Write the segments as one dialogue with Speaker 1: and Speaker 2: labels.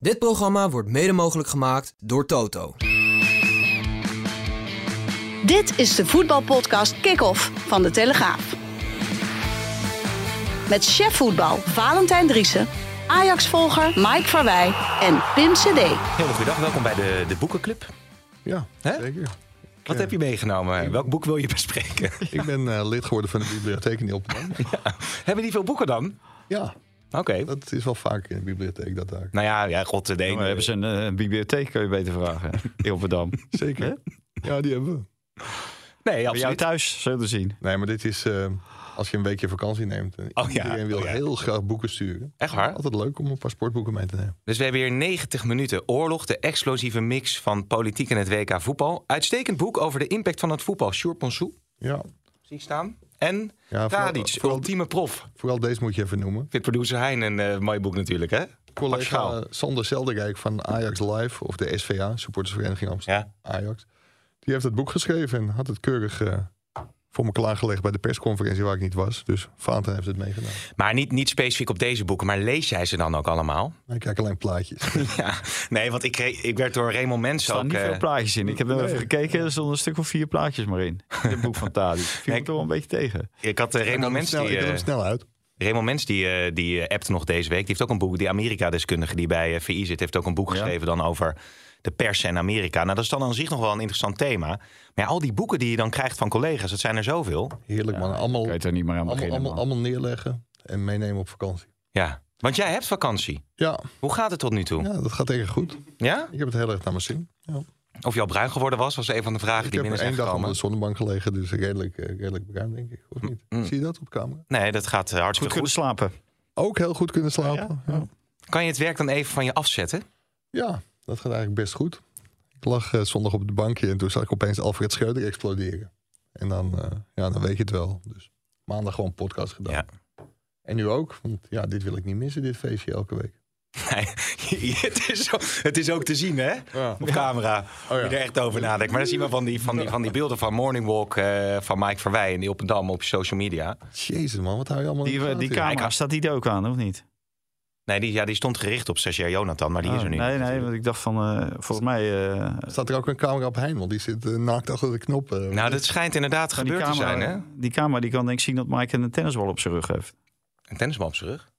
Speaker 1: Dit programma wordt mede mogelijk gemaakt door Toto.
Speaker 2: Dit is de voetbalpodcast Kick-Off van De Telegraaf. Met chef voetbal Valentijn Driessen, Ajax-volger Mike Verwij en Pim CD.
Speaker 3: Heel goedendag, welkom bij de, de Boekenclub.
Speaker 4: Ja,
Speaker 3: Hè?
Speaker 4: zeker.
Speaker 3: Wat heb je meegenomen? Welk boek wil je bespreken?
Speaker 4: Ik ben eh, lid geworden van de bibliotheek in Ilpendam.
Speaker 3: Hebben die veel boeken dan?
Speaker 4: Ja,
Speaker 3: Oké.
Speaker 4: dat is wel vaak in de bibliotheek dat daar.
Speaker 3: Nou ja, ja, god, de ene...
Speaker 5: hebben ze een eh, bibliotheek, kun je beter vragen. Hilverdam.
Speaker 4: Zeker. Ja, die hebben we.
Speaker 3: Nee,
Speaker 5: Bij jou thuis, zo te zien.
Speaker 4: Nee, maar dit is eh, als je een weekje vakantie neemt. En
Speaker 3: Oh ja,
Speaker 4: iedereen wil
Speaker 3: oh ja.
Speaker 4: heel graag boeken sturen.
Speaker 3: Echt waar?
Speaker 4: Altijd leuk om een paar sportboeken mee te nemen.
Speaker 3: Dus we hebben hier 90 minuten oorlog, de explosieve mix van politiek en het WK voetbal. Uitstekend boek over de impact van het voetbal. Sjoerd Ponsou,
Speaker 4: Ja,
Speaker 3: zie ik staan. En
Speaker 4: ja
Speaker 3: Tadic,
Speaker 4: vooral,
Speaker 3: ultieme prof.
Speaker 4: vooral deze moet je even noemen.
Speaker 3: Vindt producer Hein een eh, mooi boek natuurlijk, hè?
Speaker 4: Collega. Sander Zelderijk van Ajax Live, of de SVA, Supportersvereniging Amsterdam,
Speaker 3: Ja.
Speaker 4: Ajax. Die heeft het boek geschreven en had het keurig eh, voor me klaargelegd bij de persconferentie waar ik niet was. Dus Vaten heeft het meegenomen.
Speaker 3: Maar niet, niet specifiek op deze boeken, maar lees jij ze dan ook allemaal?
Speaker 4: Ik kijk alleen plaatjes.
Speaker 3: Ja, nee, want ik, kreeg- ik werd door Raymond
Speaker 5: Er
Speaker 3: Mens
Speaker 5: staan
Speaker 3: ook...
Speaker 5: niet
Speaker 3: eh,
Speaker 5: veel plaatjes in. Ik heb
Speaker 4: nee.
Speaker 5: even gekeken, er stonden een stuk of vier plaatjes maar in. In het boek van Tadi. Viel
Speaker 3: Nee.
Speaker 5: toch wel een beetje tegen.
Speaker 3: ik had
Speaker 4: Ik
Speaker 3: Raymond
Speaker 4: hem
Speaker 3: Mens
Speaker 4: snel,
Speaker 3: die...
Speaker 4: ik hem
Speaker 3: eh,
Speaker 4: snel uit.
Speaker 3: Raymond Mens die, eh, die appte nog deze week. Die heeft ook een boek. Die Amerika-deskundige die bij VI zit, heeft ook een boek
Speaker 5: Ja.
Speaker 3: geschreven dan over de pers en Amerika. Nou, dat is dan aan zich nog wel een interessant thema. Maar ja, al die boeken die je dan krijgt van collega's, dat zijn er zoveel.
Speaker 4: Heerlijk man. Allemaal,
Speaker 5: Kan je er niet meer aan
Speaker 4: allemaal,
Speaker 5: beginnen,
Speaker 4: allemaal, neerleggen en meenemen op vakantie.
Speaker 3: Ja, want jij hebt vakantie.
Speaker 4: Ja,
Speaker 3: Hoe gaat het tot nu toe?
Speaker 4: ja, dat gaat tegen goed.
Speaker 3: Ja?
Speaker 4: Ik heb het heel erg naar mijn zin. Ja.
Speaker 3: Of je al bruin geworden was, was een van de vragen
Speaker 4: Ik
Speaker 3: die
Speaker 4: heb
Speaker 3: binnen zijn
Speaker 4: één dag onder
Speaker 3: gekomen.
Speaker 4: de zonnebank gelegen, dus redelijk, eh, redelijk bruin denk ik. Of niet?
Speaker 3: Mm.
Speaker 4: Zie je dat op camera?
Speaker 3: Nee, dat gaat eh,
Speaker 5: Goed
Speaker 3: hartstikke
Speaker 5: kunnen
Speaker 3: goed.
Speaker 5: slapen.
Speaker 4: Ook heel goed kunnen slapen. Ja, ja.
Speaker 3: Kan je het werk dan even van je afzetten?
Speaker 4: Dat gaat eigenlijk best goed. Ik lag eh, zondag op het bankje en toen zag ik opeens Alfred Schreuder exploderen. En dan, eh, ja, dan weet je het wel. Dus maandag gewoon podcast gedaan.
Speaker 3: Ja.
Speaker 4: En nu ook, want ja, dit wil ik niet missen, dit feestje elke week.
Speaker 3: Nee, het, is zo- het is ook te zien, hè?
Speaker 4: Ja.
Speaker 3: Op camera.
Speaker 4: Oh ja.
Speaker 3: Je er echt over nadenkt. Maar dan zien we van die, van die, van die beelden van Morning Walk eh, van Mike Verwij en die op een dam op social media.
Speaker 4: Jezus man, wat hou je allemaal in
Speaker 5: Die,
Speaker 4: de
Speaker 5: eh, die camera, staat die er ook aan, of niet?
Speaker 3: Nee, die, ja, die stond gericht op stagiair Jonathan, maar die is
Speaker 5: Oh,
Speaker 3: er nu.
Speaker 5: nee, nee, want ik dacht van, eh, volgens mij... eh,
Speaker 4: Staat er ook een camera op want die zit eh, naakt achter de knop.
Speaker 3: Nou, dat schijnt inderdaad gebeurd te
Speaker 5: camera,
Speaker 3: zijn, hè?
Speaker 5: Die camera die kan denk ik zien dat Mike een tennisbal op zijn rug heeft.
Speaker 3: Een tennisbal op zijn rug?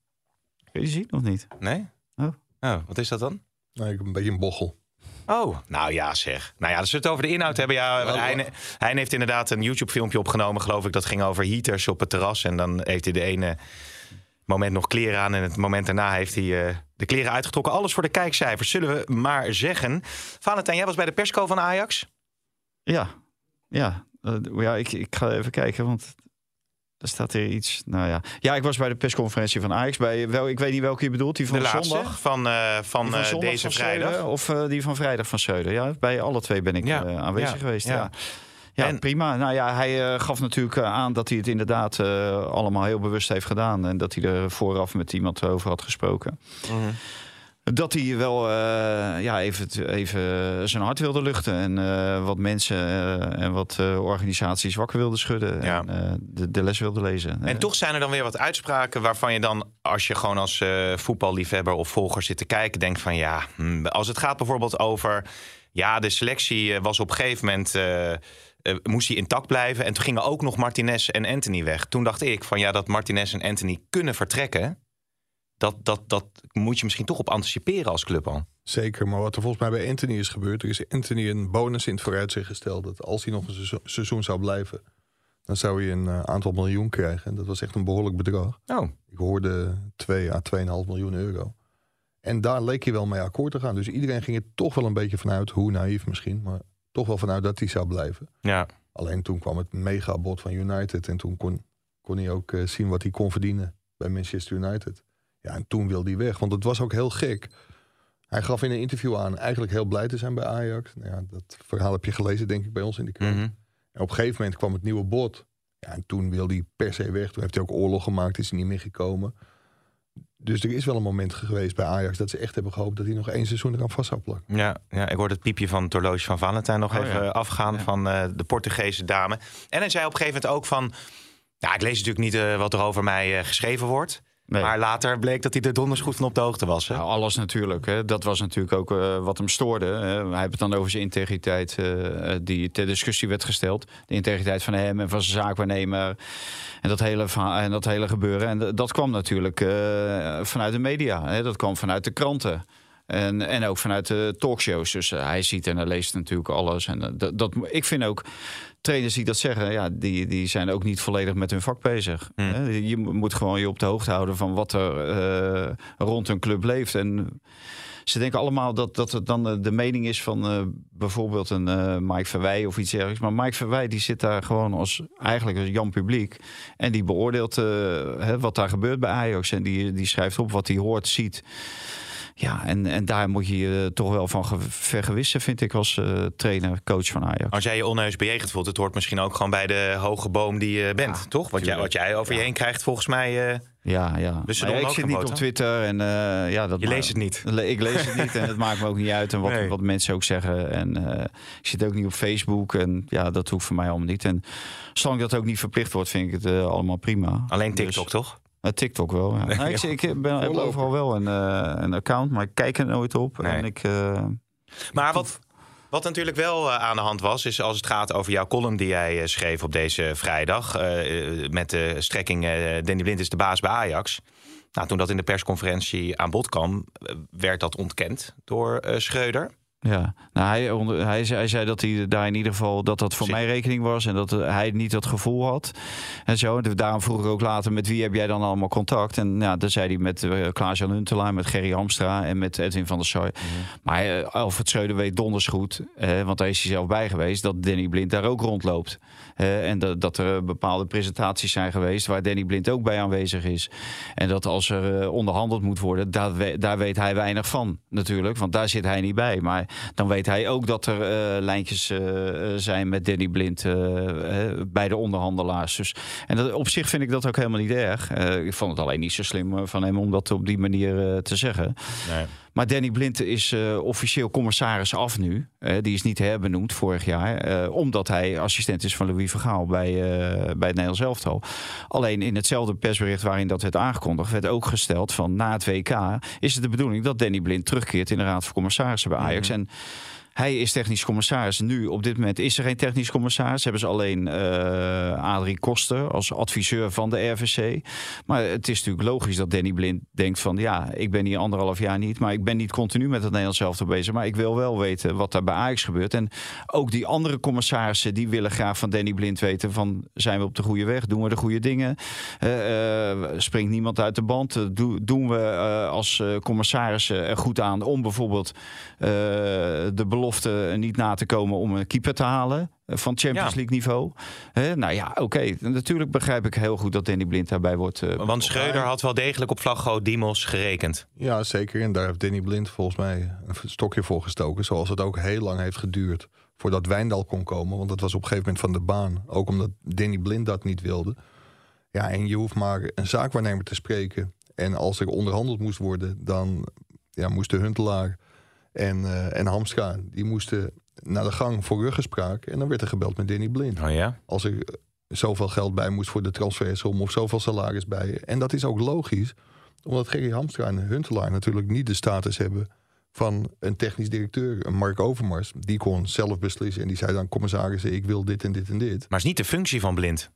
Speaker 5: Kun je zien of niet?
Speaker 3: Nee?
Speaker 5: Oh.
Speaker 3: Oh, wat is dat dan?
Speaker 4: Nee, ik heb een beetje een bochel.
Speaker 3: Oh, nou ja, zeg. Nou ja, als we het over de inhoud hebben. Ja,
Speaker 4: Wel,
Speaker 3: hij, hij heeft inderdaad een YouTube-filmpje opgenomen, geloof ik. Dat ging over heaters op het terras. En dan heeft hij de ene moment nog kleren aan. En het moment daarna heeft hij eh, de kleren uitgetrokken. Alles voor de kijkcijfers, zullen we maar zeggen. Valentijn, jij was bij de persco van Ajax.
Speaker 5: Ja, ja. Eh, ja ik, ik ga even kijken, want er staat hier iets. Nou ja, ja ik was bij de persconferentie van Ajax. Bij, wel, ik weet niet welke je bedoelt, die van
Speaker 3: de laatste
Speaker 5: zondag.
Speaker 3: van, eh, van,
Speaker 5: Die van zondag
Speaker 3: deze
Speaker 5: van
Speaker 3: vrijdag.
Speaker 5: Of die van vrijdag van Schreuder. Ja, bij alle twee ben ik
Speaker 3: Ja,
Speaker 5: aanwezig
Speaker 3: ja,
Speaker 5: geweest.
Speaker 3: ja.
Speaker 5: Ja, ja.
Speaker 3: En-
Speaker 5: prima. Nou ja, hij eh, gaf natuurlijk eh, aan dat hij het inderdaad eh, allemaal heel bewust heeft gedaan. En dat hij er vooraf met iemand over had gesproken.
Speaker 3: Mhm.
Speaker 5: Dat hij wel ja, even, even zijn hart wilde luchten. En wat mensen en wat organisaties wakker wilde schudden.
Speaker 3: Ja.
Speaker 5: En de, de les wilde lezen.
Speaker 3: En toch zijn er dan weer wat uitspraken waarvan je dan, als je gewoon als voetballiefhebber of volger zit te kijken, denkt van ja, hm, als het gaat bijvoorbeeld over, ja, de selectie was op een gegeven moment, eh, moest hij intact blijven. En toen gingen ook nog Martinez en Anthony weg. Toen dacht ik van ja, dat Martinez en Anthony kunnen vertrekken, dat, dat, dat moet je misschien toch op anticiperen als club al.
Speaker 4: Zeker, maar wat er volgens mij bij Anthony is gebeurd... er is Anthony een bonus in het vooruitzicht gesteld... dat als hij nog een seizoen- seizoen zou blijven... dan zou hij een eh, aantal miljoen krijgen. En dat was echt een behoorlijk bedrag.
Speaker 3: Oh,
Speaker 4: Ik hoorde 2 à 2,5 miljoen euro. En daar leek hij wel mee akkoord te gaan. Dus iedereen ging er toch wel een beetje vanuit... hoe naïef misschien, maar toch wel vanuit dat hij zou blijven.
Speaker 3: ja.
Speaker 4: Alleen toen kwam het megabod van United... en toen kon, kon hij ook eh, zien wat hij kon verdienen bij Manchester United. Ja, en toen wilde hij weg. Want het was ook heel gek. Hij gaf in een interview aan eigenlijk heel blij te zijn bij Ajax. Nou ja, dat verhaal heb je gelezen, denk ik, bij ons in de krant.
Speaker 3: Mhm.
Speaker 4: En op een gegeven moment kwam het nieuwe bod. Ja, en toen wilde hij per se weg. Toen heeft hij ook oorlog gemaakt, is hij niet meer gekomen. Dus er is wel een moment geweest bij Ajax dat ze echt hebben gehoopt dat hij nog één seizoen eraan vast zou plakken.
Speaker 3: Ja, ja, ik hoorde het piepje van het horloge van Valentijn nog
Speaker 5: Oh,
Speaker 3: even
Speaker 5: ja.
Speaker 3: afgaan
Speaker 5: Ja.
Speaker 3: van eh, de Portugese dame. En hij zei op een gegeven moment ook van... Ja, ik lees natuurlijk niet eh, wat er over mij eh, geschreven wordt.
Speaker 5: Nee.
Speaker 3: Maar later bleek dat hij er donders goed van op de hoogte was. Hè?
Speaker 5: Nou, alles natuurlijk. Hè. Dat was natuurlijk ook eh, wat hem stoorde. hè. Hij heeft het dan over zijn integriteit eh, die ter discussie werd gesteld. De integriteit van hem en van zijn zaakwaarnemer. En dat hele, en dat hele gebeuren. En dat kwam natuurlijk eh, vanuit de media. Hè. Dat kwam vanuit de kranten. En, en ook vanuit de talkshows. Dus hij ziet en hij leest natuurlijk alles. En dat, dat, ik vind ook, trainers die dat zeggen, ja, die, die zijn ook niet volledig met hun vak bezig. Hè. Je moet gewoon je op de hoogte houden van wat er eh, rond een club leeft. En ze denken allemaal dat, dat het dan eh, de mening is van eh, bijvoorbeeld een Mike Verwij of iets dergelijks. Maar Mike Verwij die zit daar gewoon als eigenlijk als Jan Publiek. En die beoordeelt hè, wat daar gebeurt bij Ajax. En die, die schrijft op wat hij hoort, ziet. Ja, en, en daar moet je je toch wel van ge- vergewissen, vind ik, als eh, trainer, coach van Ajax.
Speaker 3: Als jij je onheus bejegend voelt, het hoort misschien ook gewoon bij de hoge boom die je bent, toch? Wat jij, wat jij over je heen krijgt, volgens mij. eh,
Speaker 5: Ja, ja.
Speaker 3: Dus
Speaker 5: Maar
Speaker 3: doen
Speaker 5: ik zit niet op Twitter en eh, ja, dat
Speaker 3: je leest het niet.
Speaker 5: Ik lees het niet en het maakt me ook niet uit. En wat,
Speaker 3: Nee.
Speaker 5: wat mensen ook zeggen. En eh, ik zit ook niet op Facebook. En ja, dat hoeft voor mij allemaal niet. En zolang dat ook niet verplicht wordt, vind ik het eh, allemaal prima.
Speaker 3: Alleen
Speaker 5: Dus-
Speaker 3: TikTok, toch?
Speaker 5: Eh, TikTok wel, ja. Nou, ik, ik ben, heb
Speaker 4: Voorlopig.
Speaker 5: overal wel een, eh, een account, maar ik kijk er nooit op.
Speaker 3: Nee.
Speaker 5: En ik... eh,
Speaker 3: Maar wat, wat natuurlijk wel eh, aan de hand was, is als het gaat over jouw column die jij schreef op deze vrijdag. met de strekking Danny Blind is de baas bij Ajax. Nou, toen dat in de persconferentie aan bod kwam, werd dat ontkend door Schreuder.
Speaker 5: Ja, nou, hij, onder- hij, zei, hij zei dat hij daar in ieder geval dat dat voor
Speaker 3: Zit-
Speaker 5: mijn rekening was en dat eh, hij niet dat gevoel had. En zo. En daarom vroeg ik ook later met wie heb jij dan allemaal contact? En ja, dan zei hij met uh, Klaas-Jan Huntelaar, met Gerry Hamstra en met Edwin van der Sar. Maar uh, Alfred Schreuder weet donders goed, eh, want daar is hij zelf bij geweest, dat Danny Blind daar ook rondloopt. Eh, en dat, dat er bepaalde presentaties zijn geweest waar Danny Blind ook bij aanwezig is. En dat als er uh, onderhandeld moet worden, daar, daar weet hij weinig van natuurlijk, want daar zit hij niet bij. Maar dan weet hij ook dat er lijntjes zijn met Danny Blind bij de onderhandelaars. Dus, en dat, op zich vind ik dat ook helemaal niet erg. Ik vond het alleen niet zo slim van hem om dat op die manier te zeggen. Nee. Maar Danny Blind is uh, officieel commissaris af nu. Uh, die is niet herbenoemd vorig jaar. Uh, omdat hij assistent is van Louis Vergaal bij, bij het Nederlands elftal. Alleen in hetzelfde persbericht waarin dat werd aangekondigd... werd ook gesteld van na het WK is het de bedoeling... dat Danny Blind terugkeert in de Raad van Commissarissen bij Ajax. Mm -hmm. En hij is technisch commissaris. Nu, op dit moment, is er geen technisch commissaris. Hebben ze alleen uh, Adrie Koster als adviseur van de RVC. Maar het is natuurlijk logisch dat Danny Blind denkt van... ja, ik ben hier anderhalf jaar niet... maar ik ben niet continu met het Nederlands elftal bezig. Maar ik wil wel weten wat daar bij Ajax gebeurt. En ook die andere commissarissen... die willen graag van Danny Blind weten van... zijn we op de goede weg? Doen we de goede dingen? Uh, uh, springt niemand uit de band? Do, doen we als commissarissen er goed aan... om bijvoorbeeld de belofte niet na te komen om een keeper te halen van Champions ja. League niveau. He, nou ja, oké. Okay. Natuurlijk begrijp ik heel goed dat Danny Blind daarbij wordt. Uh,
Speaker 3: Want Schreuder had wel degelijk op Vlaggo Dimos gerekend.
Speaker 4: Ja, zeker. En daar heeft Danny Blind volgens mij een stokje voor gestoken. Zoals het ook heel lang heeft geduurd voordat Wijndal kon komen. Want dat was op een gegeven moment van de baan. Ook omdat Danny Blind dat niet wilde. Ja, en je hoeft maar een zaakwaarnemer te spreken. En als er onderhandeld moest worden, dan ja, moest de Huntelaar en, uh, en Hamstra, die moesten naar de gang voor ruggespraak. En dan werd er gebeld met Danny Blind.
Speaker 3: Oh ja?
Speaker 4: Als er zoveel geld bij moest voor de transfersom of zoveel salaris bij. En dat is ook logisch, omdat Gerry Hamstra en Huntelaar natuurlijk niet de status hebben van een technisch directeur, een Mark Overmars. Die kon zelf beslissen en die zei dan commissarissen, ik wil dit en dit en dit.
Speaker 3: Maar het is niet de functie van Blind.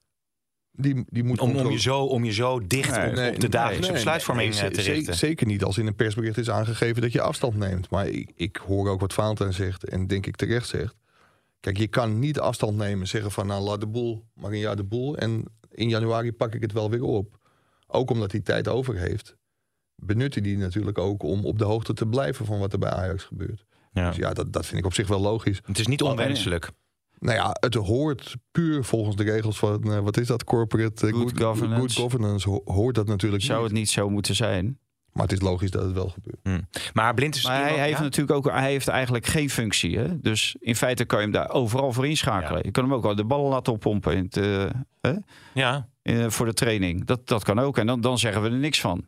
Speaker 4: Die, die moet
Speaker 3: om, om, je zo, om je zo dicht nee, op, nee, op de dagelijkse nee, besluitvorming te richten.
Speaker 4: Zeker, zeker niet als in een persbericht is aangegeven dat je afstand neemt. Maar ik, ik hoor ook wat Valentijn zegt en denk ik terecht zegt. Kijk, je kan niet afstand nemen zeggen van nou laat de boel maar een jaar de boel. En in januari pak ik het wel weer op. Ook omdat hij tijd over heeft. Benut hij die natuurlijk ook om op de hoogte te blijven van wat er bij Ajax gebeurt. Ja. Dus ja, dat, dat vind ik op zich wel logisch.
Speaker 3: Het is niet onwenselijk.
Speaker 4: Nou ja, het hoort puur volgens de regels van, uh, wat is dat, corporate uh,
Speaker 5: good, good, governance.
Speaker 4: Good governance ho hoort dat natuurlijk
Speaker 5: Zou
Speaker 4: niet.
Speaker 5: het niet zo moeten zijn?
Speaker 4: Maar het is logisch dat het wel gebeurt.
Speaker 3: Hm. Maar blind is
Speaker 5: Maar hij, heeft
Speaker 3: ja?
Speaker 5: natuurlijk ook hij heeft eigenlijk geen functie. Hè? Dus in feite kan je hem daar overal voor inschakelen.
Speaker 3: Ja.
Speaker 5: Je kan hem ook al de ballen laten oppompen in het, eh, hè?
Speaker 3: Ja.
Speaker 5: In- voor de training. Dat, dat kan ook. En dan, dan zeggen we er niks van.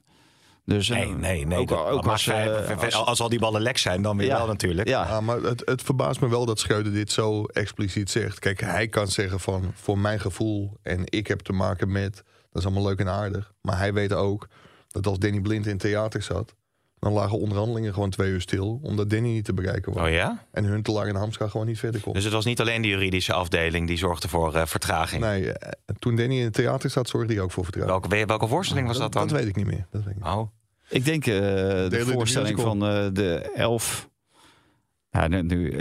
Speaker 5: Dus, eh,
Speaker 3: Nee, nee, nee.
Speaker 5: Ook,
Speaker 3: dat-
Speaker 5: ook
Speaker 3: maar
Speaker 5: als,
Speaker 3: vrij-
Speaker 5: eh,
Speaker 3: als,
Speaker 5: als-
Speaker 3: al die ballen lek zijn, dan weer
Speaker 5: Ja.
Speaker 3: wel natuurlijk.
Speaker 5: ja,
Speaker 4: Ja, maar het, het verbaast me wel dat Schreuder dit zo expliciet zegt. Kijk, hij kan zeggen van voor mijn gevoel en ik heb te maken met. Dat is allemaal leuk en aardig. Maar hij weet ook dat als Danny Blind in het theater zat, dan lagen onderhandelingen gewoon twee uur stil, omdat Danny niet te bereiken was.
Speaker 3: Oh ja?
Speaker 4: En Huntelaar en Hamstra gewoon niet verder kon.
Speaker 3: Dus het was niet alleen de juridische afdeling die zorgde voor eh, vertraging.
Speaker 4: Nee, toen Danny in het theater zat, zorgde hij ook voor vertrouwen.
Speaker 3: Welke, welke voorstelling was dat dan?
Speaker 4: Dat weet ik niet meer. Dat weet ik niet.
Speaker 3: Oh.
Speaker 5: Ik denk eh, de
Speaker 4: de
Speaker 5: voorstelling van eh, de elf. Ja, nu, nu-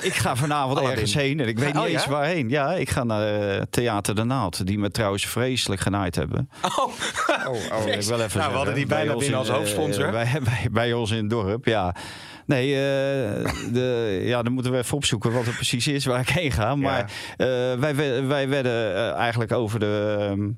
Speaker 5: ik ga vanavond
Speaker 3: Aladdin.
Speaker 5: ergens heen en ik weet niet
Speaker 3: Oh, ja?
Speaker 5: eens waarheen. Ja, ik ga naar eh, Theater de Naald, die me trouwens vreselijk genaaid hebben.
Speaker 3: Oh.
Speaker 4: Oh, oh.
Speaker 5: ik wel even
Speaker 3: Nou, we hadden die bijna
Speaker 5: Bij
Speaker 3: binnen als hoofdsponsor.
Speaker 5: bij, bij, bij ons in het dorp, ja. Nee, de, ja, dan moeten we even opzoeken wat het precies is waar ik heen ga. Maar wij, wij werden eigenlijk over de, ehm,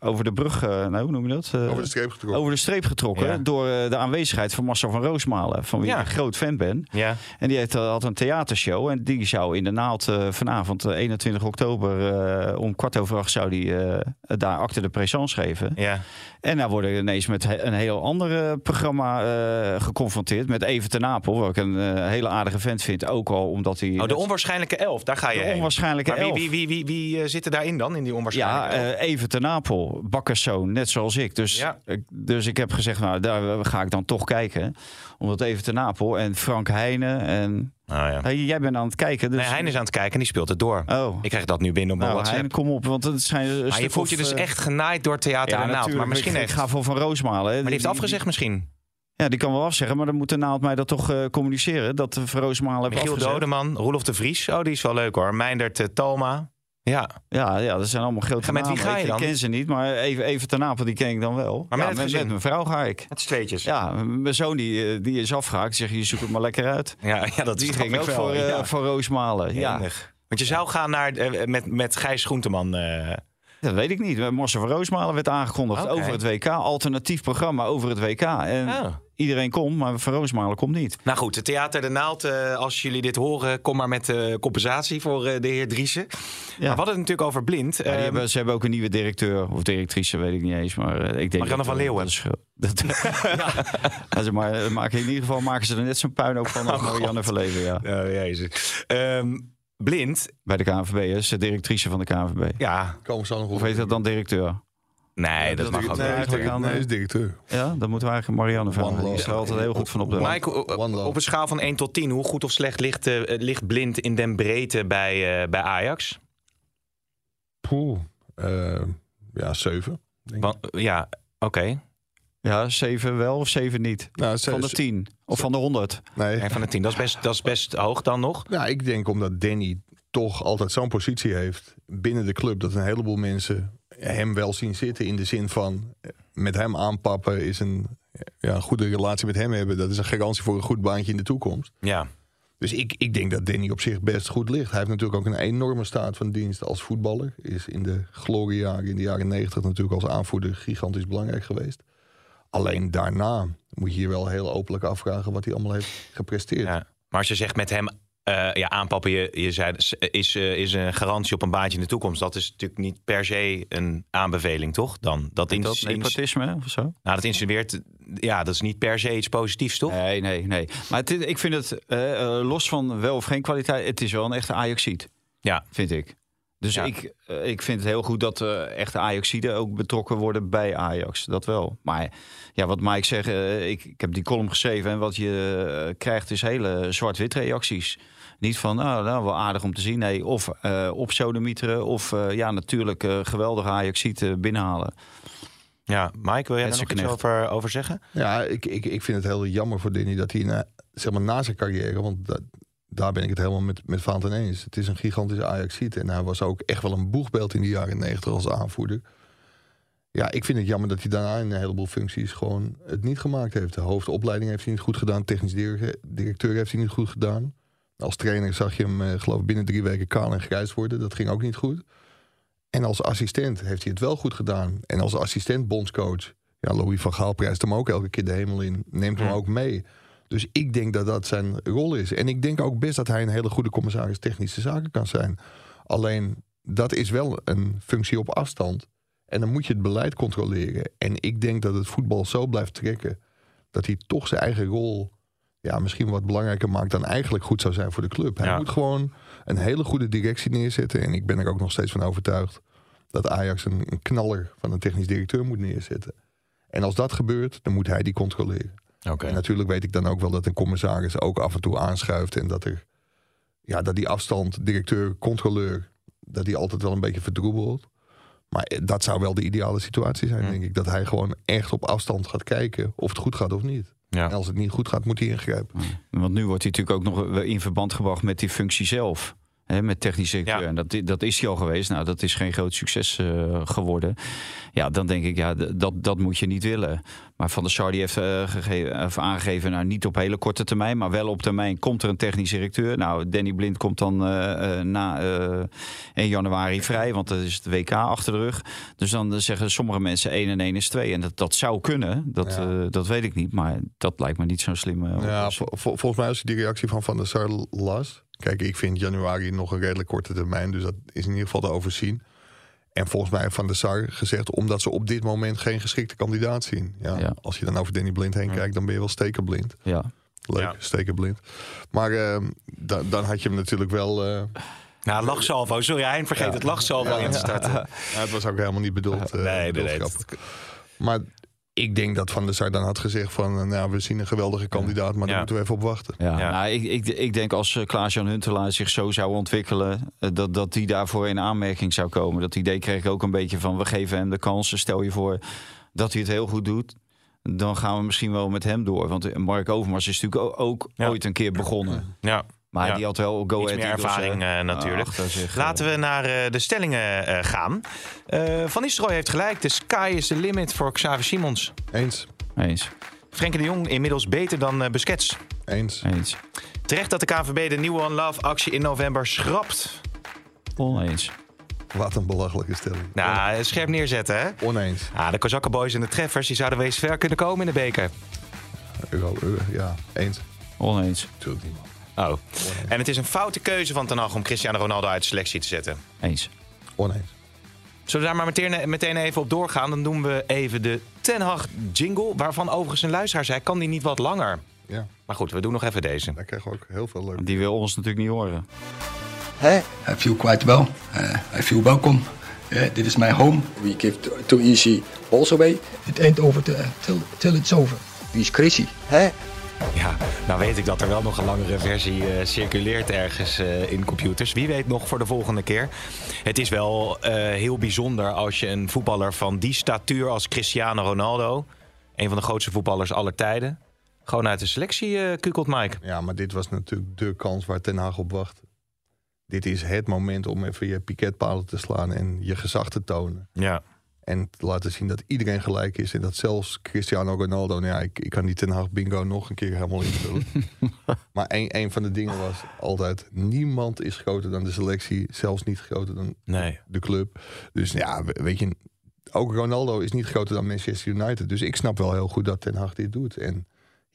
Speaker 5: over de brug, eh, nou, hoe noem je dat? Eh,
Speaker 4: Over de streep getrokken.
Speaker 5: over de streep getrokken
Speaker 3: Ja.
Speaker 5: door eh, de aanwezigheid van Marcel van Roosmalen, van wie
Speaker 3: Ja.
Speaker 5: ik een groot fan ben.
Speaker 3: Ja.
Speaker 5: En die heeft, had een theatershow en die zou in de naald eh, vanavond, eh, 21 oktober, eh, om kwart over acht zou die eh, daar acte de présence geven.
Speaker 3: Ja.
Speaker 5: En daar worden we ineens met he- een heel ander programma eh, geconfronteerd. Met Even ten Napel, wat ik een hele aardige vent vind. Ook al omdat hij...
Speaker 3: Oh, de onwaarschijnlijke elf, daar ga je
Speaker 5: De
Speaker 3: heen.
Speaker 5: onwaarschijnlijke
Speaker 3: maar wie,
Speaker 5: elf.
Speaker 3: wie, wie, wie, wie eh, zit er daarin dan, in die
Speaker 5: ja,
Speaker 3: onwaarschijnlijke
Speaker 5: eh, Even ten Napel, bakkerszoon, net zoals ik. Dus,
Speaker 3: Ja.
Speaker 5: dus ik heb gezegd, nou, daar ga ik dan toch kijken. Omdat Even ten Napel en Frank Heijnen en...
Speaker 3: Oh, ja.
Speaker 5: Hey, jij bent aan het kijken, dus...
Speaker 3: Nee, is aan het kijken en die speelt het door.
Speaker 5: Oh,
Speaker 3: Ik krijg dat nu binnen op mijn
Speaker 5: nou,
Speaker 3: WhatsApp.
Speaker 5: Kom op, want het zijn...
Speaker 3: maar je voelt je dus
Speaker 5: eh,
Speaker 3: echt genaaid door Theater
Speaker 5: ja,
Speaker 3: de Naald. Maar misschien
Speaker 5: ik, ga voor Van Roosmalen.
Speaker 3: maar die heeft afgezegd misschien.
Speaker 5: Ja, die kan wel afzeggen, maar dan moet de naald mij dat toch eh, communiceren. Dat de Van Roosmalen heeft
Speaker 3: Michiel
Speaker 5: afgezegd.
Speaker 3: Dodeman, Roelof de Vries. Oh, die is wel leuk hoor. Meindert uh, Talma. Ja.
Speaker 5: Ja, ja, dat zijn allemaal grote
Speaker 3: met wie ga je
Speaker 5: Ik-
Speaker 3: dan?
Speaker 5: Ik ken ze niet, maar even, even ten Napel, die ken ik dan wel.
Speaker 3: Maar met
Speaker 5: ja, met, met mijn vrouw ga ik.
Speaker 3: Het tweetjes.
Speaker 5: Ja, mijn zoon die, eh, die is afgehaakt. Zegt, je zoekt het maar lekker uit.
Speaker 3: ja, ja, dat
Speaker 5: Die ging ook
Speaker 3: wel.
Speaker 5: voor, eh, voor Roosmalen. Ja.
Speaker 3: Want je zou gaan naar, eh, met, met Gijs Groenteman.
Speaker 5: dat weet ik niet. Marcel van Roosmalen werd aangekondigd over het WK. Alternatief programma over het WK. En
Speaker 3: oh.
Speaker 5: Iedereen komt, maar Van Roosmalen komt niet.
Speaker 3: Nou goed, het Theater de Naald, eh, als jullie dit horen, kom maar met eh, compensatie voor eh, de heer Driessen. Maar we hadden het natuurlijk over blind.
Speaker 5: Ja, die
Speaker 3: Ehm,
Speaker 5: hebben, ze hebben ook een nieuwe directeur of directrice, weet ik niet eens. Maar eh, ik denk
Speaker 3: Marianne van Leeuwen.
Speaker 5: Dat ja, maar, maken, in ieder geval maken ze er net zo'n puinhoop van als
Speaker 3: Oh,
Speaker 5: Marianne van Leeuwen. Ja.
Speaker 3: oh, jezus. Ehm, blind,
Speaker 5: Bij de KNVB is de directrice van de KNVB.
Speaker 3: ja.
Speaker 4: Komen zo nog
Speaker 5: Of heet dat dan directeur?
Speaker 3: Nee, dat,
Speaker 5: dat
Speaker 3: mag ook
Speaker 4: Nee,
Speaker 3: niet.
Speaker 4: nee, is directeur.
Speaker 5: Ja, dan moeten we eigenlijk Marianne vragen. Die is er altijd heel goed van op de hoogte.
Speaker 3: Mike, op een schaal van 1 tot 10, hoe goed of slecht ligt, eh, ligt blind in den breedte bij, eh, bij Ajax?
Speaker 4: Poeh. Eh, ja, zeven. denk ik.
Speaker 3: Want, ja, oké.
Speaker 5: Ja, zeven wel of zeven niet?
Speaker 4: Nou,
Speaker 5: Van de
Speaker 4: ze-
Speaker 5: tien of van de honderd?
Speaker 4: nee.
Speaker 3: Een van de 10. Dat is best, dat is best hoog dan nog.
Speaker 4: Nou, ik denk omdat Danny toch altijd zo'n positie heeft binnen de club... dat een heleboel mensen hem wel zien zitten in de zin van... eh, met hem aanpappen is een, ja, een goede relatie met hem hebben. Dat is een garantie voor een goed baantje in de toekomst.
Speaker 3: Ja.
Speaker 4: Dus ik, ik denk dat Danny op zich best goed ligt. Hij heeft natuurlijk ook een enorme staat van dienst als voetballer. Is in de gloriejaren, in de jaren negentig natuurlijk als aanvoerder gigantisch belangrijk geweest. Alleen daarna moet je je wel heel openlijk afvragen wat hij allemaal heeft gepresteerd.
Speaker 3: ja. Maar als je zegt met hem eh, ja, aanpappen, je, je zei, is, eh, is een garantie op een baantje in de toekomst. Dat is natuurlijk niet per se een aanbeveling, toch? Dan, dat,
Speaker 5: nepotisme of zo?
Speaker 3: nou, dat insinueert, ja, dat is niet per se iets positiefs, toch?
Speaker 5: Nee, nee, nee. Maar het, ik vind het, eh, los van wel of geen kwaliteit, het is wel een echte Ajaxiet,
Speaker 3: Ja.
Speaker 5: vind ik. Dus
Speaker 3: Ja.
Speaker 5: ik, ik vind het heel goed dat eh, echte Ajaxiden ook betrokken worden bij Ajax. Dat wel. Maar ja, wat Mike zegt, eh, ik, ik heb die column geschreven en wat je krijgt is hele zwart-wit reacties. Niet van, nou, nou, wel aardig om te zien. Nee, of eh op sodemieteren of eh, ja, natuurlijk eh geweldige Ajaxieten binnenhalen.
Speaker 3: Ja, Mike, wil jij daar nog iets over, over zeggen?
Speaker 4: Ja, ik, ik, ik vind het heel jammer voor Danny dat hij na, zeg maar, na zijn carrière, want dat, daar ben ik het helemaal met, met Vaanten eens. Het is een gigantische ajax en hij was ook echt wel een boegbeeld in de jaren negentig als aanvoerder. Ja, ik vind het jammer dat hij daarna in een heleboel functies gewoon het niet gemaakt heeft. De hoofdopleiding heeft hij niet goed gedaan, technisch dire- directeur heeft hij niet goed gedaan. Als trainer zag je hem, eh, geloof ik, binnen drie weken kaal en grijs worden. Dat ging ook niet goed. En als assistent heeft hij het wel goed gedaan. En als assistent bondscoach Ja, Louis van Gaal prijst hem ook elke keer de hemel in. Neemt hem
Speaker 3: Ja.
Speaker 4: ook mee. Dus ik denk dat dat zijn rol is. En ik denk ook best dat hij een hele goede commissaris technische zaken kan zijn. Alleen dat is wel een functie op afstand. En dan moet je het beleid controleren. En ik denk dat het voetbal zo blijft trekken. dat hij toch zijn eigen rol. Ja, misschien wat belangrijker maakt dan eigenlijk goed zou zijn voor de club. Hij
Speaker 3: Ja.
Speaker 4: moet gewoon een hele goede directie neerzetten. En ik ben er ook nog steeds van overtuigd dat Ajax een, een knaller van een technisch directeur moet neerzetten. En als dat gebeurt, dan moet hij die controleren. En natuurlijk weet ik dan ook wel dat een commissaris ook af en toe aanschuift. En dat er ja, dat die afstand, directeur, controleur, dat die altijd wel een beetje verdroebelt. Maar eh, dat zou wel de ideale situatie zijn,
Speaker 3: Hm.
Speaker 4: denk ik. Dat hij gewoon echt op afstand gaat kijken of het goed gaat of niet.
Speaker 3: Ja.
Speaker 4: Als het niet goed gaat, moet hij ingrijpen.
Speaker 5: Want nu wordt hij natuurlijk ook nog in verband gebracht met die functie zelf. Hè, met technisch directeur.
Speaker 3: Ja.
Speaker 5: En dat, dat is hij al geweest. Nou, dat is geen groot succes eh, geworden. Ja, dan denk ik, ja, dat, dat moet je niet willen. Maar Van der Sar die heeft eh, gegeven, of aangegeven, nou niet op hele korte termijn, maar wel op termijn komt er een technisch directeur. Nou, Danny Blind komt dan eh, eh, na eh 1 januari vrij, want dat is het WK achter de rug. Dus dan eh, zeggen sommige mensen 1 en 1 is 2. En dat, dat zou kunnen, dat,
Speaker 4: Ja.
Speaker 5: eh, dat weet ik niet. Maar dat lijkt me niet zo'n slimme
Speaker 4: Ja,
Speaker 5: oplossing.
Speaker 4: vol- vol- volgens mij als je die reactie van Van der Sar las. Kijk, ik vind januari nog een redelijk korte termijn. Dus dat is in ieder geval te overzien. En volgens mij heeft Van der Sar gezegd... omdat ze op dit moment geen geschikte kandidaat zien. Ja,
Speaker 5: Ja.
Speaker 4: Als je dan over Danny Blind heen kijkt... dan ben je wel stekenblind.
Speaker 5: Ja.
Speaker 4: Leuk,
Speaker 3: Ja.
Speaker 4: stekenblind. Maar eh, da- dan had je hem natuurlijk wel... eh,
Speaker 3: Nou, lachsalvo. Sorry, Hein, vergeet het lachsalvo in te starten.
Speaker 4: ja, het was ook helemaal niet bedoeld. eh,
Speaker 3: Nee, nee,
Speaker 4: bedoeld
Speaker 3: nee.
Speaker 4: grappig. Maar ik denk dat Van der Sar dan had gezegd van... eh, nou, we zien een geweldige kandidaat... maar daar
Speaker 3: Ja.
Speaker 4: moeten we even op wachten.
Speaker 5: Ja,
Speaker 3: Ja.
Speaker 5: Nou, ik, ik, ik denk als eh, Klaas-Jan Huntelaar zich zo zou ontwikkelen... eh, dat, dat die daarvoor in aanmerking zou komen. Dat idee kreeg ik ook een beetje van... we geven hem de kansen. Stel je voor dat hij het heel goed doet... dan gaan we misschien wel met hem door. Want Mark Overmars is natuurlijk ook
Speaker 3: Ja.
Speaker 5: ooit een keer begonnen.
Speaker 3: Ja,
Speaker 5: Maar
Speaker 3: Ja.
Speaker 5: die had wel Go
Speaker 3: iets
Speaker 5: Ahead
Speaker 3: meer ervaring
Speaker 5: eh,
Speaker 3: natuurlijk.
Speaker 5: zich, eh.
Speaker 3: Laten we naar eh, de stellingen eh, gaan. Eh, Van Nistelrooy heeft gelijk. De sky is the limit voor Xavi Simons.
Speaker 4: Eens,
Speaker 5: Eens,
Speaker 3: Frenkie de Jong inmiddels beter dan Busquets.
Speaker 4: eens.
Speaker 5: eens,
Speaker 3: Terecht dat de KNVB de nieuwe One Love actie in november schrapt.
Speaker 5: oneens.
Speaker 4: Wat een belachelijke stelling.
Speaker 3: Nou, scherp neerzetten hè.
Speaker 4: Oneens.
Speaker 3: Ah, de Kozakkenboys en de Treffers die zouden wees ver kunnen komen in de beker.
Speaker 4: Ja, eens.
Speaker 5: Oneens,
Speaker 4: Natuurlijk niet, man.
Speaker 3: Oh. En het is een foute keuze van Ten Hag om Cristiano Ronaldo uit de selectie te zetten.
Speaker 5: eens.
Speaker 4: Oneens.
Speaker 3: Zullen we daar maar meteen, meteen even op doorgaan? Dan doen we even de Ten Hag jingle. Waarvan overigens een luisteraar zei, kan die niet wat langer?
Speaker 4: Ja,
Speaker 3: Maar goed, we doen nog even deze.
Speaker 4: daar krijgen we ook heel veel leuk.
Speaker 5: Die wil ons natuurlijk niet horen.
Speaker 6: Hey, I feel quite well. Uh, I feel welcome. Uh, dit is my home.
Speaker 7: We give too, too easy balls away.
Speaker 6: It ain't over till, till, till it's over.
Speaker 7: Wie is crazy? Hè?
Speaker 3: Ja, nou weet ik dat er wel nog een langere versie eh, circuleert ergens eh, in computers. Wie weet nog voor de volgende keer. Het is wel eh, heel bijzonder als je een voetballer van die statuur als Cristiano Ronaldo... een van de grootste voetballers aller tijden... gewoon uit de selectie kukelt, Mike.
Speaker 4: Ja, maar dit was natuurlijk de kans waar Ten Hag op wachtte. Dit is het moment om even je piketpalen te slaan en je gezag te tonen.
Speaker 3: Ja.
Speaker 4: En te laten zien dat iedereen gelijk is. En dat zelfs Cristiano Ronaldo... Nou ja, ik, ik kan die Ten Hag bingo nog een keer helemaal invullen. maar een, een van de dingen was altijd... niemand is groter dan de selectie. Zelfs niet groter dan
Speaker 3: Nee.
Speaker 4: de club. Dus ja, we- weet je... Ook Ronaldo is niet groter dan Manchester United. Dus ik snap wel heel goed dat Ten Hag dit doet. En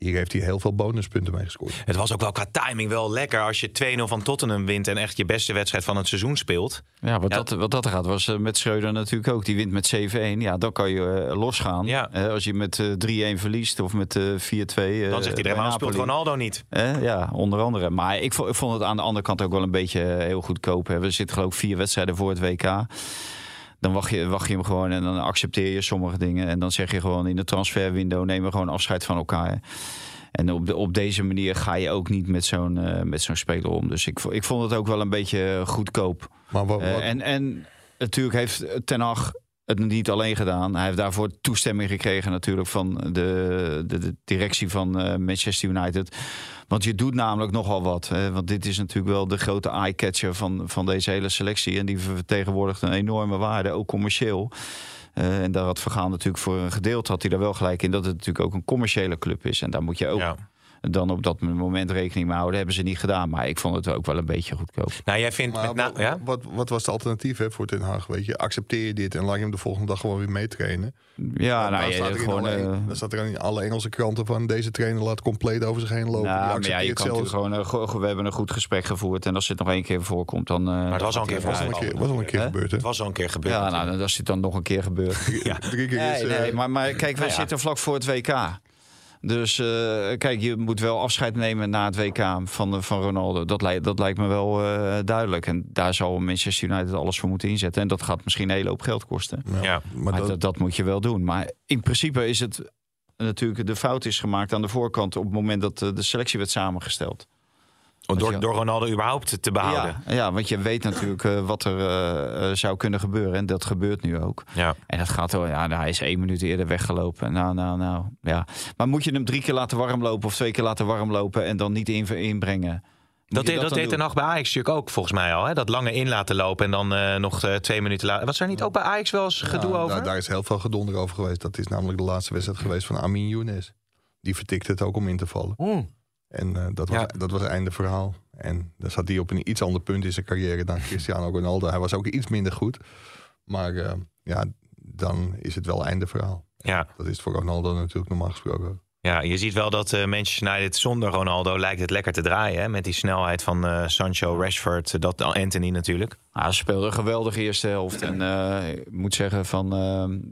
Speaker 4: hier heeft hij heel veel bonuspunten mee gescoord.
Speaker 3: Het was ook wel qua timing wel lekker als je 2-0 van Tottenham wint... en echt je beste wedstrijd van het seizoen speelt.
Speaker 5: Ja, wat,
Speaker 3: Ja.
Speaker 5: Dat, wat dat er gaat was eh, met Schreuder natuurlijk ook. Die wint met 7-1. Ja, dan kan je eh, losgaan.
Speaker 3: Ja.
Speaker 5: Eh, als je met eh 3-1 verliest of met eh 4-2. eh,
Speaker 3: Dan zegt iedereen, waarom speelt. Ronaldo niet?
Speaker 5: Eh, ja, onder andere. Maar ik vond, ik vond het aan de andere kant ook wel een beetje eh, heel goedkoop. Hè. We zitten geloof ik vier wedstrijden voor het WK. Dan wacht je, wacht je hem gewoon en dan accepteer je sommige dingen. En dan zeg je gewoon in de transferwindow nemen we gewoon afscheid van elkaar. En op, de, op deze manier ga je ook niet met zo'n eh, met zo'n speler om. Dus ik, ik vond het ook wel een beetje goedkoop.
Speaker 4: Maar wat,
Speaker 5: Eh, en, en natuurlijk heeft Ten Hag het niet alleen gedaan. Hij heeft daarvoor toestemming gekregen natuurlijk van de, de, directie van eh, Manchester United. Want je doet namelijk nogal wat. Hè? Want dit is natuurlijk wel de grote eye-catcher van, van deze hele selectie. En die vertegenwoordigt een enorme waarde, ook commercieel. Eh, en daar had Vergaan natuurlijk voor een gedeelte had hij daar wel gelijk in dat het natuurlijk ook een commerciële club is. En daar moet je ook. Dan op dat moment rekening mee houden. Hebben ze niet gedaan. Maar ik vond het ook wel een beetje goedkoop.
Speaker 3: Nou, jij vindt
Speaker 4: Maar
Speaker 3: met ja?
Speaker 4: wat, wat was het alternatief hè, voor Ten Haag? Weet je, accepteer je dit en laat je hem de volgende dag gewoon weer meetrainen?
Speaker 5: Ja,
Speaker 4: dan,
Speaker 5: nou, je,
Speaker 4: staat er in
Speaker 5: gewoon...
Speaker 4: alle,
Speaker 5: eh,
Speaker 4: dan staat er in alle Engelse kranten van deze trainer laat compleet over zich heen lopen.
Speaker 5: nou, maar ja, je kan
Speaker 4: zelfs.
Speaker 5: natuurlijk gewoon... eh, go- we hebben een goed gesprek gevoerd. En als het nog één keer voorkomt, dan... eh,
Speaker 3: Maar het was al een keer
Speaker 4: was al een keer, was al een keer gebeurd, hè?
Speaker 3: Het was al een keer gebeurd.
Speaker 5: Ja, nou, als het dan nog een keer gebeurt.
Speaker 3: Ja.
Speaker 4: Drie keer is...
Speaker 5: Nee,
Speaker 4: eh,
Speaker 5: nee, maar, maar kijk, we
Speaker 3: nou ja.
Speaker 5: zitten vlak voor het WK. Dus eh, kijk, je moet wel afscheid nemen na het WK van, van Ronaldo. Dat, lijkt dat lijkt me wel eh, duidelijk. En daar zal Manchester United alles voor moeten inzetten. En dat gaat misschien een hele hoop geld kosten.
Speaker 4: ja,
Speaker 3: Ja.
Speaker 4: Maar
Speaker 5: Maar
Speaker 4: dat,
Speaker 5: dat, moet je wel doen. Maar in principe is het natuurlijk... de fout is gemaakt aan de voorkant... op het moment dat eh, de selectie werd samengesteld.
Speaker 3: Door,
Speaker 5: je-
Speaker 3: door Ronaldo überhaupt te behouden.
Speaker 5: Ja, ja, want je weet natuurlijk eh, wat er eh, eh, zou kunnen gebeuren. En dat gebeurt nu ook.
Speaker 3: Ja.
Speaker 5: En dat gaat wel, ja, nou, hij is één minuut eerder weggelopen. Nou, nou, nou, ja. Maar moet je hem drie keer laten warm lopen of twee keer laten warm lopen en dan niet in, inbrengen?
Speaker 3: Dat, dat
Speaker 5: dan
Speaker 3: deed
Speaker 5: doen?
Speaker 3: Ten Hag bij Ajax natuurlijk ook volgens mij al. Hè? Dat lange in laten lopen en dan eh, nog eh, twee minuten later. Was er niet ook bij Ajax wel eens gedoe
Speaker 4: ja,
Speaker 3: over?
Speaker 4: Daar, daar is heel veel gedonder over geweest. Dat is namelijk de laatste wedstrijd geweest van Amin Younes. Die vertikte het ook om in te vallen.
Speaker 3: Oeh.
Speaker 4: En eh, dat, was,
Speaker 3: Ja.
Speaker 4: dat was einde verhaal. En daar zat hij op een iets ander punt in zijn carrière dan Cristiano Ronaldo. Hij was ook iets minder goed. Maar eh, ja, dan is het wel einde verhaal.
Speaker 3: Ja.
Speaker 4: Dat is voor Ronaldo natuurlijk normaal gesproken.
Speaker 3: Ja, je ziet wel dat eh, Manchester United zonder Ronaldo lijkt het lekker te draaien. Hè? Met die snelheid van eh, Sancho, Rashford, eh, dat Anthony natuurlijk.
Speaker 5: Ah, ze speelden een geweldige eerste helft. En ik moet zeggen, van,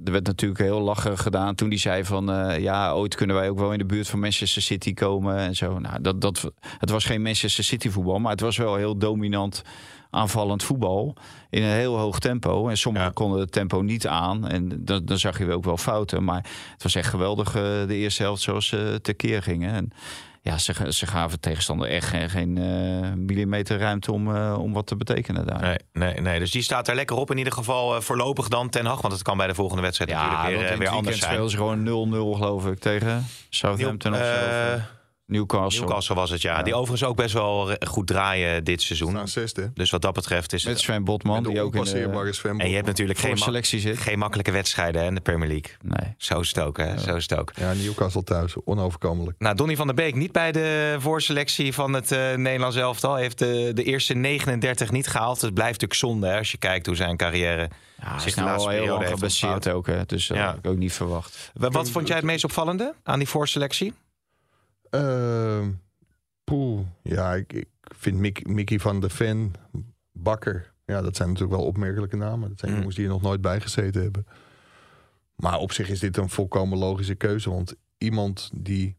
Speaker 5: er werd natuurlijk heel lachen gedaan toen hij zei van... ja, ooit kunnen wij ook wel in de buurt van Manchester City komen en zo. Nou, dat, dat, het was geen Manchester City voetbal, maar het was wel heel dominant aanvallend voetbal in een heel hoog tempo. En sommigen
Speaker 3: Ja.
Speaker 5: konden het tempo niet aan. En dan, dan zag je ook wel fouten. Maar het was echt geweldig eh, de eerste helft zoals ze tekeer gingen. En ja, ze, ze gaven tegenstander echt geen, geen eh, millimeter ruimte om, eh, om wat te betekenen daar.
Speaker 3: Nee, nee, nee, dus die staat er lekker op in ieder geval voorlopig dan Ten Hag. Want het kan bij de volgende wedstrijd
Speaker 5: Ja,
Speaker 3: natuurlijk weer, weer anders zijn.
Speaker 5: ze gewoon 0-0 geloof ik tegen Southampton of zo.
Speaker 3: Eh,
Speaker 5: Newcastle.
Speaker 3: Newcastle was het, ja.
Speaker 5: Ja.
Speaker 3: Die overigens ook best wel goed draaien dit seizoen.
Speaker 4: Staan zesde.
Speaker 3: Dus wat dat betreft is
Speaker 5: Met
Speaker 3: het...
Speaker 5: Sven Botman,
Speaker 4: Met de
Speaker 5: die ook in de,
Speaker 4: Sven
Speaker 3: En je hebt natuurlijk geen,
Speaker 5: selectie zit.
Speaker 3: geen makkelijke wedstrijden hè, in de Premier League.
Speaker 5: Nee.
Speaker 3: Zo is het ook, hè? Zo is het ook.
Speaker 4: Ja, Newcastle thuis. Onoverkomelijk.
Speaker 3: Nou, Donny van der Beek niet bij de voorselectie van het eh, Nederlands elftal. Heeft de, de eerste 39 niet gehaald. Het blijft natuurlijk zonde hè, als je kijkt hoe zijn carrière
Speaker 5: Ja, hij
Speaker 3: zich
Speaker 5: nou al
Speaker 3: laatste
Speaker 5: heel
Speaker 3: periode
Speaker 5: lang
Speaker 3: ontvouwd.
Speaker 5: ook. Hè, dus dat
Speaker 3: Ja.
Speaker 5: had ik ook niet verwacht.
Speaker 3: Wat, wat vond jij het meest opvallende aan die voorselectie?
Speaker 4: Ehm, poeh. Ja, ik, ik vind Mick, Mickey van de Ven, Bakker. Ja, dat zijn natuurlijk wel opmerkelijke namen. Dat zijn
Speaker 3: Mm.
Speaker 4: jongens die er nog nooit bij gezeten hebben. Maar op zich is dit een volkomen logische keuze. Want iemand die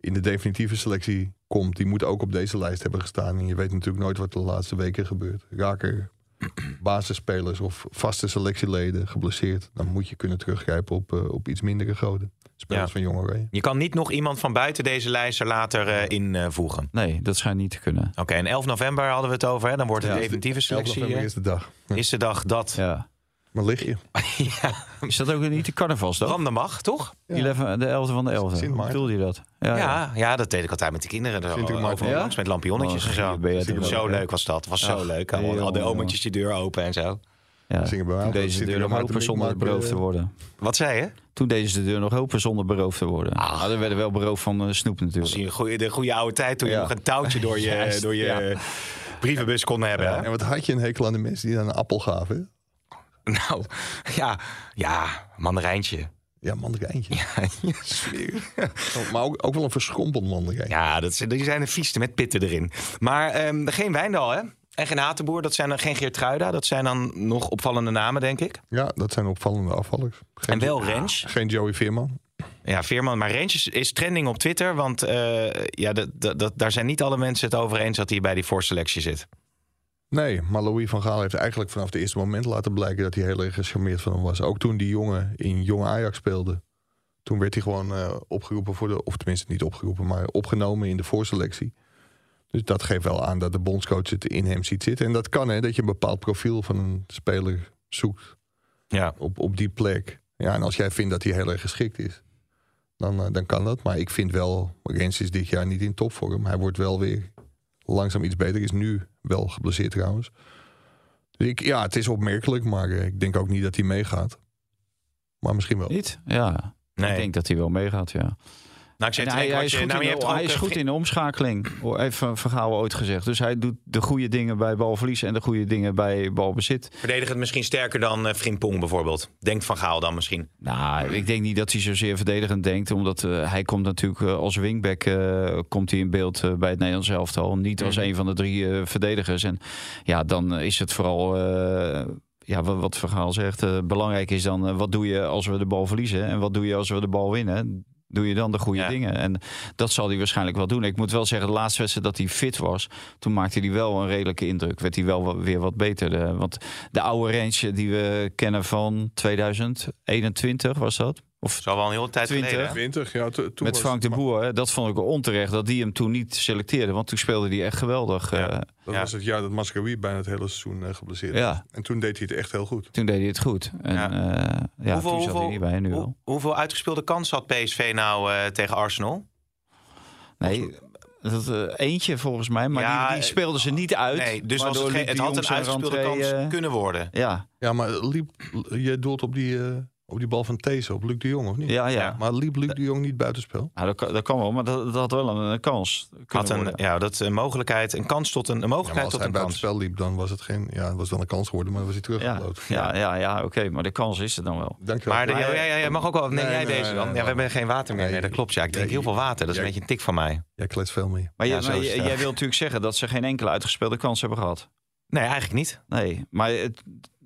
Speaker 4: in de definitieve selectie komt, die moet ook op deze lijst hebben gestaan. En je weet natuurlijk nooit wat de laatste weken gebeurt. Raken basisspelers of vaste selectieleden geblesseerd, dan moet je kunnen teruggrijpen op, eh, op iets mindere goden. Spelers
Speaker 3: Ja.
Speaker 4: van Jong Oranje.
Speaker 3: Je kan niet nog iemand van buiten deze lijst er later eh, invoegen.
Speaker 5: Nee, dat schijnt niet te kunnen.
Speaker 3: Oké, en 11 november hadden we het over. Hè? Dan wordt de
Speaker 5: Ja.
Speaker 3: definitieve
Speaker 4: 11
Speaker 3: selectie.
Speaker 4: november
Speaker 3: eh,
Speaker 4: is de dag.
Speaker 3: is de dag dat
Speaker 5: Ja.
Speaker 4: Maar lig je?
Speaker 5: Is dat ook niet de carnavalsdag?
Speaker 3: Toch?
Speaker 4: Ja.
Speaker 5: 11, de 11e van de 11e.
Speaker 4: Sint
Speaker 5: Hoe
Speaker 4: Maarten.
Speaker 5: bedoelde je dat?
Speaker 3: Ja,
Speaker 5: ja.
Speaker 3: ja. dat deed ik altijd met de kinderen. Er overal
Speaker 5: Ja?
Speaker 3: langs met lampionnetjes
Speaker 5: Oh,
Speaker 3: en zo. Zo
Speaker 5: leuk,
Speaker 3: was dat. Was zo leuk. Al, al de
Speaker 5: jongen,
Speaker 3: ometjes die deur open en zo.
Speaker 5: Ja.
Speaker 4: Zingen bij
Speaker 5: Toen
Speaker 4: altijd
Speaker 5: deze de deur nog open zonder beroofd te worden.
Speaker 3: Wat zei je?
Speaker 5: Toen deden ze de deur nog open zonder beroofd te worden.
Speaker 3: Ah.
Speaker 5: Dan werden wel beroofd van eh, snoep natuurlijk.
Speaker 3: een goeie, de goede oude tijd toen je
Speaker 5: Ja.
Speaker 3: nog een touwtje door je,
Speaker 5: Juist,
Speaker 3: door je
Speaker 5: ja.
Speaker 3: brievenbus kon hebben. hè?
Speaker 4: En wat had je een hekel aan de mensen die dan een appel gaven? hè?
Speaker 3: Nou, ja, ja, mandarijntje.
Speaker 4: Ja, mandarijntje. Oh, Maar ook, ook wel een verschrompeld mandarijn.
Speaker 3: Ja, dat, die zijn de vieste met pitten erin. Maar ehm, geen Wijndal, hè? En geen Hatenboer, dat zijn dan geen Geertruida. Dat zijn dan nog opvallende namen, denk ik.
Speaker 4: Ja, dat zijn opvallende afvallers. Geen,
Speaker 3: En wel Rens.
Speaker 4: Geen Joey Veerman.
Speaker 3: Ja, Veerman. Maar Rens is, is trending op Twitter. Want eh, ja, dat, dat, dat- daar zijn niet alle mensen het over eens dat hij bij die voorselectie zit.
Speaker 4: Nee, maar Louis van Gaal heeft eigenlijk vanaf het eerste moment laten blijken dat hij heel erg gecharmeerd van hem was. Ook toen die jongen in Jong Ajax speelde. Toen werd hij gewoon eh, opgeroepen voor de, of tenminste niet opgeroepen, maar opgenomen in de voorselectie. Dus dat geeft wel aan dat de bondscoach het in hem ziet zitten. En dat kan, hè, dat je een bepaald profiel van een speler zoekt
Speaker 3: Ja,
Speaker 4: op, op die plek. Ja, en als jij vindt dat hij heel erg geschikt is, dan, eh, dan kan dat. Maar ik vind wel, Rens is dit jaar niet in topvorm. Hij wordt wel weer langzaam iets beter. Is nu wel geblesseerd trouwens. Dus ik, ja, het is opmerkelijk, maar eh, ik denk ook niet dat hij meegaat. Maar misschien wel.
Speaker 5: Niet? Ja.
Speaker 3: nee.
Speaker 5: Ik denk dat hij wel meegaat, ja.
Speaker 3: Nou, ik zei
Speaker 5: hij, hij is
Speaker 3: kwartje.
Speaker 5: goed,
Speaker 3: Nou,
Speaker 5: in,
Speaker 3: je
Speaker 5: de,
Speaker 3: hebt
Speaker 5: hij
Speaker 3: ook,
Speaker 5: is
Speaker 3: eh,
Speaker 5: goed in de omschakeling, Ho- heeft Van Van Gaal ooit gezegd. Dus hij doet de goede dingen bij balverlies en de goede dingen bij balbezit.
Speaker 3: Verdedigend misschien sterker dan uh, Frimpong bijvoorbeeld. Denkt Van Gaal dan misschien.
Speaker 5: Nou, ik denk niet dat hij zozeer verdedigend denkt. Omdat eh, hij komt natuurlijk eh, als wingback eh, komt hij in beeld eh, bij het Nederlands elftal. Niet als
Speaker 3: Mhm.
Speaker 5: een van de drie eh, verdedigers. En ja, dan is het vooral... eh, ja, wat, wat Vergaal zegt. eh, belangrijk is dan eh, wat doe je als we de bal verliezen en wat doe je als we de bal winnen. Doe je dan de goede
Speaker 3: Ja.
Speaker 5: dingen. En dat zal hij waarschijnlijk wel doen. Ik moet wel zeggen, de laatste wedstrijd dat hij fit was, toen maakte hij wel een redelijke indruk. Werd hij wel weer wat beter. Want de oude range die we kennen van 2021 was dat? Of
Speaker 3: Zal wel een hele tijd
Speaker 5: 20.
Speaker 3: geleden. hè?
Speaker 4: 20, ja. to- toen
Speaker 5: met Frank de Boer, hè, dat vond ik onterecht dat die hem toen niet selecteerde. Want toen speelde hij echt geweldig.
Speaker 3: Ja.
Speaker 5: eh,
Speaker 4: Dat
Speaker 3: Ja.
Speaker 4: was het jaar dat Mascarui bijna het hele seizoen eh, geblesseerd
Speaker 5: Ja.
Speaker 4: En toen deed hij het echt heel goed.
Speaker 5: toen deed hij het goed. En
Speaker 3: Ja.
Speaker 5: ja, ja toen zat hij niet bij, nu
Speaker 3: hoe-
Speaker 5: wel.
Speaker 3: hoeveel uitgespeelde kansen had PSV nou eh, tegen Arsenal?
Speaker 5: Nee, dat, eh, eentje volgens mij, maar
Speaker 3: Ja,
Speaker 5: die, die speelden ze niet uit.
Speaker 3: Nee, dus was het, had een uitgespeelde
Speaker 5: rentree,
Speaker 3: kans
Speaker 5: eh,
Speaker 3: kunnen worden.
Speaker 5: Ja,
Speaker 4: Ja, maar liep, je doelt op die, eh, op die bal van These, op Luc de Jong, of niet?
Speaker 5: ja, ja.
Speaker 4: Maar liep Luc de Jong niet buitenspel?
Speaker 5: Nou, dat, dat kan wel, maar dat, dat had wel een, een kans.
Speaker 3: Had een,
Speaker 5: worden.
Speaker 3: ja, dat een mogelijkheid, een kans tot een, een
Speaker 4: Ja, maar
Speaker 3: mogelijkheid
Speaker 4: als
Speaker 3: tot
Speaker 4: hij
Speaker 3: een kans.
Speaker 4: buitenspel liep, dan was het geen... Ja, het was wel een kans geworden, maar dan was hij
Speaker 5: ja,
Speaker 4: teruggefloten.
Speaker 5: ja, ja, ja oké, maar de kans is er dan wel.
Speaker 4: Dankjewel.
Speaker 3: Maar de, ja, ja, ja, jij mag ook wel. Neem
Speaker 4: Nee,
Speaker 3: jij
Speaker 4: nee,
Speaker 3: deze dan?
Speaker 4: nee,
Speaker 3: ja, we
Speaker 4: nee.
Speaker 3: hebben geen water meer.
Speaker 4: Nee,
Speaker 3: Nee, dat klopt. Ja, ik drink heel veel water. Dat is
Speaker 4: jij-
Speaker 3: een beetje een tik van mij.
Speaker 4: Jij klets veel meer.
Speaker 5: Maar, je, maar
Speaker 3: is ja.
Speaker 5: jij wilt natuurlijk zeggen dat ze geen enkele uitgespeelde kans hebben gehad.
Speaker 3: Nee, eigenlijk niet.
Speaker 5: Nee, maar het,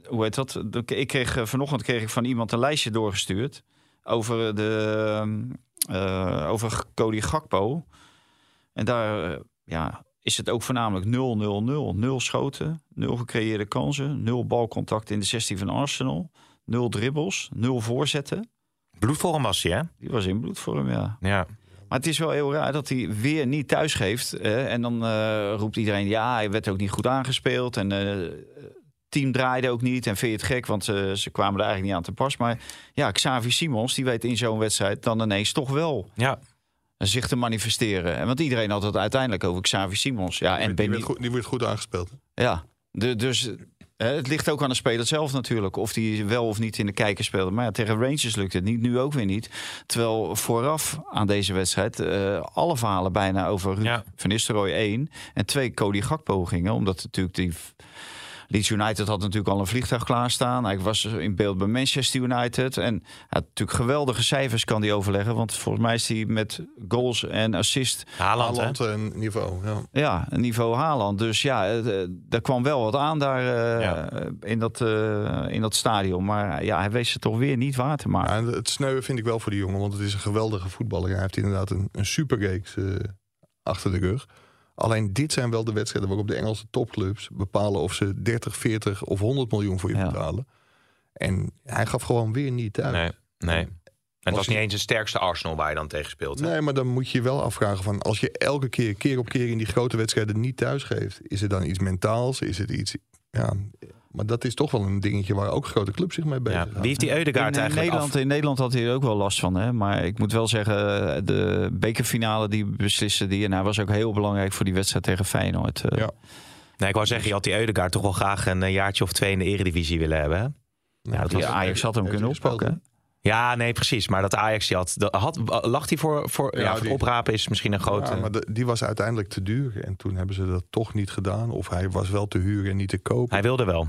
Speaker 5: hoe heet dat? Ik kreeg, eh, vanochtend kreeg ik van iemand een lijstje doorgestuurd over, de, eh, over Cody Gakpo. En daar eh, ja, is het ook voornamelijk 0-0-0. Nul schoten, nul gecreëerde kansen, nul balcontact in de 16 van Arsenal, nul dribbles, nul voorzetten.
Speaker 3: Bloedvorm was hij, hè?
Speaker 5: Die was in bloedvorm, ja.
Speaker 3: Ja.
Speaker 5: Maar het is wel heel raar dat hij weer niet thuis geeft. hè. en dan roept iedereen, ja, hij werd ook niet goed aangespeeld. En team draaide ook niet. En vind je het gek, want ze, ze kwamen er eigenlijk niet aan te pas. Maar ja, Xavi Simons, die weet in zo'n wedstrijd dan ineens toch wel
Speaker 3: Ja.
Speaker 5: zich te manifesteren. En Want iedereen had het uiteindelijk over Xavi Simons. Ja, en
Speaker 4: die,
Speaker 5: ben
Speaker 4: werd goed, die werd goed aangespeeld.
Speaker 5: ja, de, dus het ligt ook aan de speler zelf natuurlijk. Of die wel of niet in de kijker speelde. Maar ja, tegen Rangers lukt het niet, nu ook weer niet. Terwijl vooraf aan deze wedstrijd eh, alle verhalen bijna over Ruud
Speaker 3: Ja.
Speaker 5: van Nistelrooy 1 en 2 Cody Gakpo gingen. Omdat natuurlijk die... Leeds United had natuurlijk al een vliegtuig klaarstaan. Hij was in beeld bij Manchester United. En had natuurlijk geweldige cijfers kan hij overleggen. Want volgens mij is hij met goals en assist
Speaker 3: Haaland, hè?
Speaker 4: Haaland en niveau, ja.
Speaker 5: ja, een niveau Haaland. Dus ja, eh, er kwam wel wat aan daar eh,
Speaker 3: Ja.
Speaker 5: in, dat, eh, in dat stadion. Maar ja, hij wees het toch weer niet waar te maken.
Speaker 4: Ja, het sneuwen vind ik wel voor die jongen, want het is een geweldige voetballer. Hij heeft inderdaad een, een superreeks eh, achter de rug. Alleen dit zijn wel de wedstrijden waarop de Engelse topclubs bepalen of ze 30, 40 of 100 miljoen voor je
Speaker 5: Ja.
Speaker 4: betalen. En hij gaf gewoon weer niet thuis.
Speaker 3: Nee, nee. En het was niet eens de sterkste Arsenal waar je dan tegen speelt. hè?
Speaker 4: Nee, maar dan moet je je wel afvragen van als je elke keer, keer op keer in die grote wedstrijden niet thuis geeft, is het dan iets mentaals? Is het iets. Ja, maar dat is toch wel een dingetje waar ook grote clubs zich mee
Speaker 3: Ja.
Speaker 4: bezig
Speaker 3: Wie heeft die Eudegaard
Speaker 5: in,
Speaker 3: eigenlijk
Speaker 5: Nederland,
Speaker 3: af?
Speaker 5: in Nederland had hij er ook wel last van. Hè? Maar ik moet wel zeggen, de bekerfinale die beslissen die. En hij was ook heel belangrijk voor die wedstrijd tegen Feyenoord. eh.
Speaker 4: Ja.
Speaker 3: Nee, ik wou zeggen, je had die Eudegaard toch wel graag een eh, jaartje of twee in de eredivisie willen hebben. Hè?
Speaker 4: Ja,
Speaker 5: Die Ajax had hem kunnen oppakken.
Speaker 3: Ja, nee, precies. Maar dat Ajax die had, dat had lag hij voor, voor, ja,
Speaker 4: Ja,
Speaker 3: voor
Speaker 4: die-
Speaker 3: oprapen is misschien een grote...
Speaker 4: Ja, maar de- die was uiteindelijk te duur. En toen hebben ze dat toch niet gedaan. Of hij was wel te huur en niet te kopen.
Speaker 3: Hij wilde wel.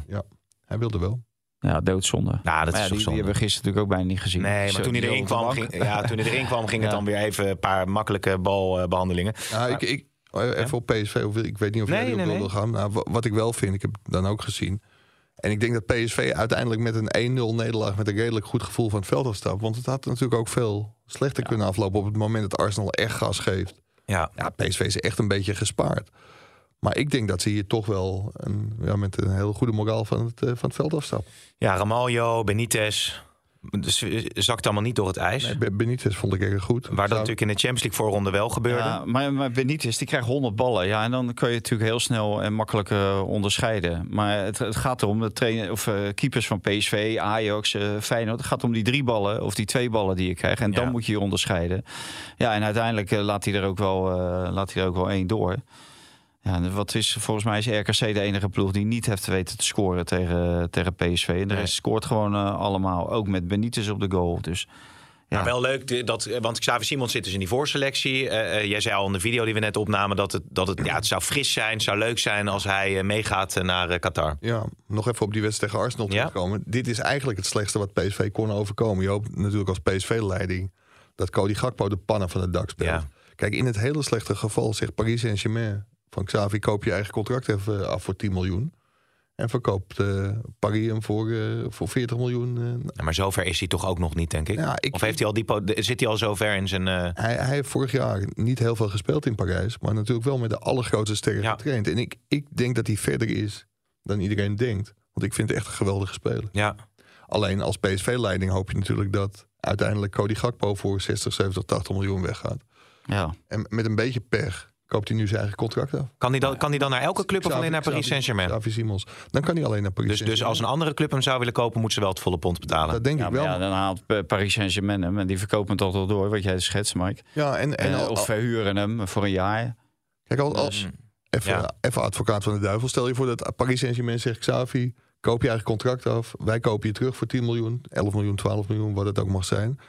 Speaker 4: Hij wilde wel.
Speaker 5: Ja, doodzonde.
Speaker 3: Nou, dat
Speaker 5: Maar
Speaker 3: is
Speaker 5: ja, die, die
Speaker 3: zonde.
Speaker 5: hebben we gisteren natuurlijk ook bijna niet gezien.
Speaker 3: Nee,
Speaker 5: Zo,
Speaker 3: maar toen hij
Speaker 5: die
Speaker 3: erin kwam, ging, ja, toen hij erin kwam, ging het
Speaker 5: Ja.
Speaker 3: dan weer even een paar makkelijke balbehandelingen.
Speaker 4: Ja, ik, ik, even op PSV. Of, ik weet niet of
Speaker 3: Nee,
Speaker 4: jij erop
Speaker 3: nee,
Speaker 4: wil
Speaker 3: nee.
Speaker 4: wil gaan. Nou, wa- wat ik wel vind, ik heb het dan ook gezien. En ik denk dat PSV uiteindelijk met een 1-0 nederlaag... met een redelijk goed gevoel van het veld afstapt. Want het had natuurlijk ook veel slechter kunnen aflopen... op het moment dat Arsenal echt gas geeft.
Speaker 3: Ja,
Speaker 4: Ja, PSV is echt een beetje gespaard. Maar ik denk dat ze hier toch wel een, ja, met een heel goede moraal van het, eh, van het veld afstappen.
Speaker 3: ja Ramaljo, Benitez. Dus eh, zakt allemaal niet door het ijs.
Speaker 4: Nee, Be- Benitez vond ik erg goed.
Speaker 3: Waar dat
Speaker 4: Zou-
Speaker 3: natuurlijk in de Champions League voorronde wel gebeurde.
Speaker 5: Ja, maar, maar Benitez, die krijgt 100 ballen. Ja, en dan kun je het natuurlijk heel snel en makkelijk eh, onderscheiden. Maar het, het gaat erom, de trainer, of, eh, keepers van PSV, Ajax, Feyenoord... het gaat om die drie ballen of die twee ballen die je krijgt. En dan
Speaker 3: Ja.
Speaker 5: moet je je onderscheiden. Ja, en uiteindelijk laat hij er ook wel, eh, laat hij er ook wel één door. Ja, en wat is, volgens mij is RKC de enige ploeg die niet heeft weten te scoren tegen, tegen PSV. En de
Speaker 3: Nee.
Speaker 5: rest scoort gewoon eh, allemaal. Ook met Benitez op de goal. Dus
Speaker 3: Maar wel leuk, dat, want Xavi Simons zit dus in die voorselectie. Eh, eh, jij zei al in de video die we net opnamen dat het, dat het, ja, het zou fris zijn, het zou leuk zijn als hij meegaat naar Qatar.
Speaker 4: Ja, nog even op die wedstrijd tegen Arsenal
Speaker 3: Ja.
Speaker 4: terugkomen. Dit is eigenlijk het slechtste wat PSV kon overkomen. Je hoopt natuurlijk als PSV-leiding dat Cody Gakpo de pannen van het dak speelt.
Speaker 3: Ja.
Speaker 4: Kijk, in het hele slechte geval zegt Paris Saint-Germain... van Xavi, koop je eigen contract even af voor 10 miljoen. En verkoopt eh, Paris hem voor, eh, voor 40 miljoen. eh,
Speaker 3: Ja, maar zover is hij toch ook nog niet, denk ik.
Speaker 4: Ja, ik-
Speaker 3: of heeft hij al die, zit hij al zover in zijn... eh,
Speaker 4: Hij, hij heeft vorig jaar niet heel veel gespeeld in Parijs. Maar natuurlijk wel met de allergrootste sterren
Speaker 3: Ja.
Speaker 4: getraind. En ik, ik denk dat hij verder is dan iedereen denkt. Want ik vind het echt een geweldige speler.
Speaker 3: ja.
Speaker 4: Alleen als PSV-leiding hoop je natuurlijk dat uiteindelijk Cody Gakpo voor 60, 70, 80 miljoen weggaat.
Speaker 5: Ja.
Speaker 4: En met een beetje pech koopt hij nu zijn eigen contract af.
Speaker 3: Kan, hij dan, kan hij dan naar elke club of alleen naar Paris Saint-Germain?
Speaker 4: Xavi Simons. Dan kan hij alleen naar Paris
Speaker 3: Dus, dus als een andere club hem zou willen kopen, moeten ze wel het volle pond betalen.
Speaker 4: Dat denk
Speaker 5: Ja,
Speaker 4: ik wel.
Speaker 5: ja, dan haalt Paris Saint-Germain hem en die verkopen hem toch wel door, wat jij schetst, Mike.
Speaker 4: Ja, en, en
Speaker 5: Eh, of verhuren hem voor een jaar.
Speaker 4: kijk, als, als even,
Speaker 3: Ja.
Speaker 4: even advocaat van de duivel. Stel je voor dat Paris Saint-Germain zegt... Xavi, koop je eigen contract af. Wij kopen je terug voor 10 miljoen, 11 miljoen, 12 miljoen, wat het ook mag zijn.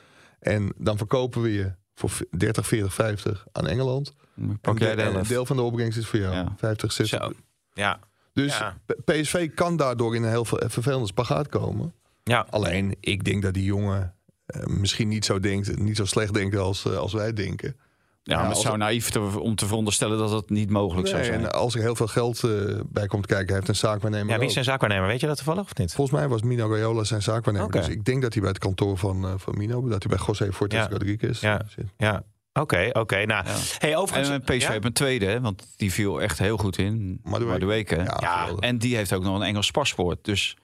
Speaker 4: En dan verkopen we je voor 30, 40, 50 aan Engeland.
Speaker 5: Pak jij de helft.
Speaker 4: deel van de opbrengst is voor jou.
Speaker 5: Ja.
Speaker 4: 50, 60.
Speaker 3: Zo. Ja.
Speaker 4: Dus
Speaker 3: Ja.
Speaker 4: PSV kan daardoor in een heel ver- vervelende spagaat komen.
Speaker 3: Ja.
Speaker 4: Alleen, ik denk dat die jongen eh, misschien niet zo, denkt, niet zo slecht denkt als, eh, als wij denken.
Speaker 5: Ja, maar het zou naïef te, om te veronderstellen dat het niet mogelijk zou zijn.
Speaker 4: en als er heel veel geld eh, bij komt kijken, hij heeft een zaakwaarnemer.
Speaker 3: ja, wie is zijn zaakwaarnemer? Weet je dat toevallig of niet?
Speaker 4: Volgens mij was Mino Raiola zijn zaakwaarnemer.
Speaker 3: Oké.
Speaker 4: Dus ik denk dat hij bij het kantoor van, eh, van Mino, dat hij bij José Fortes
Speaker 3: Ja.
Speaker 4: Rodriguez
Speaker 3: Ja.
Speaker 4: eh, zit.
Speaker 3: Ja. Oké, oké. Nou, hey, overigens...
Speaker 5: En PSV
Speaker 3: Ja?
Speaker 5: heeft een tweede, hè, want die viel echt heel goed in.
Speaker 4: Madueke.
Speaker 5: Madueke.
Speaker 4: Ja,
Speaker 3: Ja.
Speaker 5: En die heeft ook nog een Engels paspoort. Dus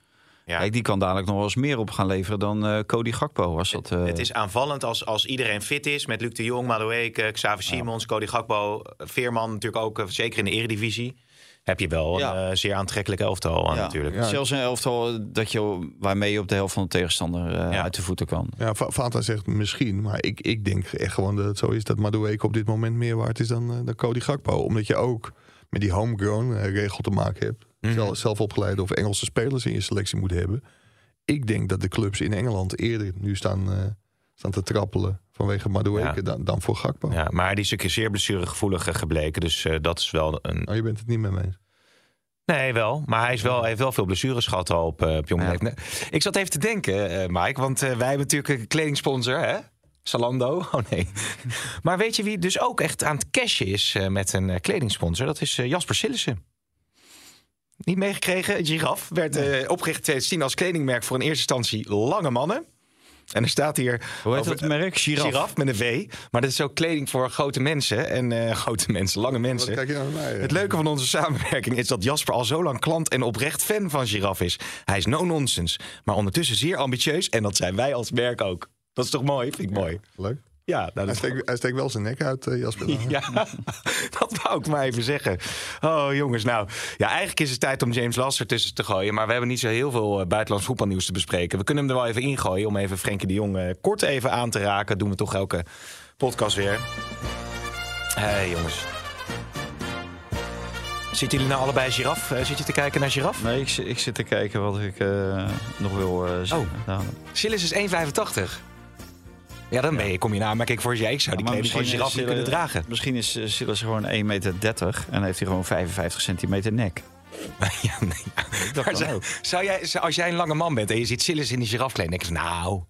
Speaker 3: Ja.
Speaker 5: kijk, die kan dadelijk nog wel eens meer op gaan leveren dan eh, Cody Gakpo. Was dat, eh,
Speaker 3: Het is aanvallend als, als iedereen fit is. Met Luc de Jong, Madueke, Xavi Simons, Cody Gakpo. Veerman natuurlijk ook, eh, zeker in de eredivisie. Heb je wel
Speaker 5: Ja.
Speaker 3: een eh, zeer aantrekkelijk elftal aan
Speaker 5: ja,
Speaker 3: natuurlijk.
Speaker 4: Ja.
Speaker 5: Zelfs een elftal dat je, waarmee je op de helft van de tegenstander eh,
Speaker 3: Ja.
Speaker 5: uit de voeten kan.
Speaker 4: Ja, Vata zegt misschien, maar ik, ik denk echt gewoon dat het zo is dat Madueke op dit moment meer waard is dan, eh, dan Cody Gakpo. Omdat je ook met die homegrown eh, regel te maken hebt.
Speaker 3: Mhm.
Speaker 4: Zelf, zelfopgeleide of Engelse spelers in je selectie moet hebben. Ik denk dat de clubs in Engeland eerder nu staan, eh, staan te trappelen vanwege Madueke
Speaker 3: Ja.
Speaker 4: dan, dan voor Gakpo.
Speaker 3: Ja, maar die is ook zeer blessuregevoelig eh, gebleken. Dus eh, dat is wel een...
Speaker 4: Oh, je bent het niet met me eens.
Speaker 3: Nee, wel. Maar hij, is wel, hij heeft wel veel blessures gehad al op, eh, op jonge
Speaker 5: Ja.
Speaker 3: Ik zat even te denken, eh, Mike. Want eh, wij hebben natuurlijk een kledingsponsor, hè? Salando. Oh nee. maar weet je wie dus ook echt aan het cashen is eh, met een eh, kledingsponsor? Dat is eh, Jasper Sillissen. Niet meegekregen. Giraf werd eh, opgericht in 2010 als kledingmerk voor in eerste instantie lange mannen. En er staat hier...
Speaker 5: Hoe heet
Speaker 3: over-
Speaker 5: het merk? Giraf.
Speaker 3: Giraf met een V. Maar dat is ook kleding voor grote mensen. En eh, grote mensen, lange mensen.
Speaker 4: kijk je nou naar mij?
Speaker 3: Het leuke van onze samenwerking is dat Jasper al zo lang klant en oprecht fan van Giraf is. Hij is no nonsense, maar ondertussen zeer ambitieus en dat zijn wij als merk ook. Dat is toch mooi? Vind ik mooi.
Speaker 4: Leuk.
Speaker 3: Ja, nou,
Speaker 4: Hij
Speaker 3: dat
Speaker 4: steekt, hij steekt wel zijn nek uit, eh, Jasper.
Speaker 3: ja, dat wou ik maar even zeggen. Oh jongens, nou. Ja, eigenlijk is het tijd om James Lasser tussen te gooien. Maar we hebben niet zo heel veel eh, buitenlands voetbalnieuws te bespreken. We kunnen hem er wel even ingooien om even Frenkie de Jong eh, kort even aan te raken. doen we toch elke podcast weer. Hé hey, jongens. Zitten jullie nou allebei giraf? Zit je te kijken naar giraf?
Speaker 5: Nee, ik, zit- ik zit te kijken wat ik eh, nog wil eh zeggen.
Speaker 3: Oh.
Speaker 5: Nou,
Speaker 3: Silas is 1,85. Ja, dan ben je, kom je in aanmerking voor jij. Ik zou die
Speaker 5: maar
Speaker 3: kleding van giraf niet kunnen dragen.
Speaker 5: Misschien is eh, Silas gewoon 1,30 meter en heeft hij gewoon 55 centimeter nek.
Speaker 3: ja, nee.
Speaker 5: Dat
Speaker 3: Maar
Speaker 5: kan
Speaker 3: zou,
Speaker 5: ook.
Speaker 3: zou jij, zou- als jij een lange man bent en je ziet Silas in die girafkleding, denk je van, nou,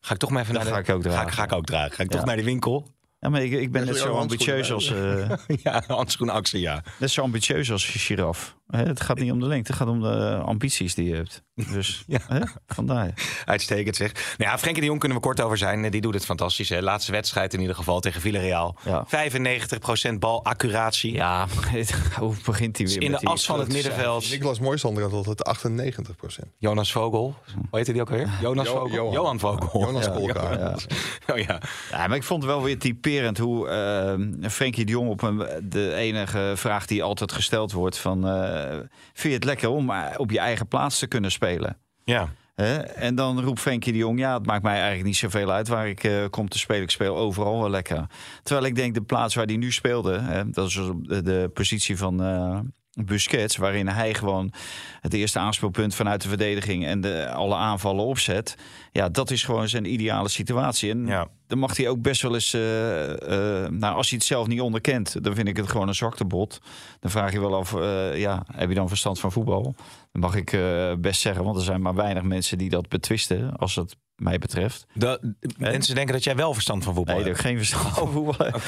Speaker 3: ga ik toch maar even
Speaker 5: Dat
Speaker 3: naar de...
Speaker 5: ga ik ook
Speaker 3: Ga,
Speaker 5: dragen.
Speaker 3: ik- ga ik ook dragen. Ga ik toch naar die winkel?
Speaker 5: Ja, maar ik, ik ben net zo ambitieus als, eh,
Speaker 3: ja, handschoenactie, ja.
Speaker 5: net zo ambitieus als giraf. Het gaat niet om de lengte, het gaat om de ambities die je hebt. Dus
Speaker 3: Ja.
Speaker 5: hè, vandaar.
Speaker 3: Uitstekend zeg. Nou ja, Frenkie de Jong kunnen we kort over zijn. Die doet het fantastisch. Hè. Laatste wedstrijd in ieder geval tegen Villarreal.
Speaker 5: Ja.
Speaker 3: 95% balaccuratie.
Speaker 5: Ja, hoe begint hij weer
Speaker 3: in
Speaker 5: met
Speaker 3: de
Speaker 5: die
Speaker 3: as van het middenveld.
Speaker 4: Niklas Mooisander had altijd 98 procent.
Speaker 3: Jonas Vogel. Hoe heette die ook alweer? Jonas
Speaker 4: Jo-
Speaker 3: Vogel?
Speaker 4: Johan.
Speaker 3: Johan Vogel.
Speaker 4: Jonas
Speaker 3: Ja,
Speaker 4: Polka.
Speaker 3: Johan. Oh ja.
Speaker 5: Ja, maar ik vond het wel weer typerend hoe eh Frenkie de Jong op een, de enige vraag die altijd gesteld wordt van... eh, vind je het lekker om eh, op je eigen plaats te kunnen spelen?
Speaker 3: Ja.
Speaker 5: En dan roept Frenkie de Jong, ja, het maakt mij eigenlijk niet zoveel uit waar ik eh, kom te spelen. Ik speel overal wel lekker. Terwijl ik denk, de plaats waar hij nu speelde, hè, dat is de, de positie van, eh, Busquets, waarin hij gewoon het eerste aanspeelpunt vanuit de verdediging en de, alle aanvallen opzet. Ja, dat is gewoon zijn ideale situatie. En
Speaker 3: Ja.
Speaker 5: dan mag hij ook best wel eens, eh, nou als hij het zelf niet onderkent, dan vind ik het gewoon een zwaktebod. Dan vraag je wel af, eh, ja, heb je dan verstand van voetbal? Dat mag ik best zeggen, want er zijn maar weinig mensen die dat betwisten, als het mij betreft.
Speaker 3: Dat, mensen denken dat jij wel verstand van voetbal
Speaker 5: Nee,
Speaker 3: hebt.
Speaker 5: heb ik geen verstand van voetbal.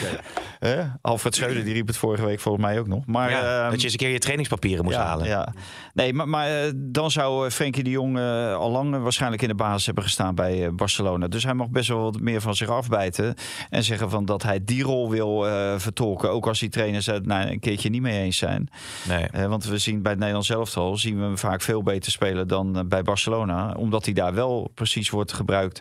Speaker 5: Hè? Alfred Schreuder, die riep het vorige week volgens mij ook nog. Maar,
Speaker 3: Ja,
Speaker 5: ehm,
Speaker 3: dat je eens een keer je trainingspapieren moest
Speaker 5: ja,
Speaker 3: halen.
Speaker 5: Ja. Nee, maar, maar dan zou Frenkie de Jong al lang waarschijnlijk in de basis hebben gestaan bij eh, Barcelona. Dus hij mag best wel wat meer van zich afbijten. En zeggen van dat hij die rol wil eh, vertolken. Ook als die trainers het nou, een keertje niet mee eens zijn.
Speaker 3: Nee.
Speaker 5: Eh, want we zien bij het Nederlands elftal zien we hem vaak veel beter spelen dan bij Barcelona. Omdat hij daar wel precies wordt gebruikt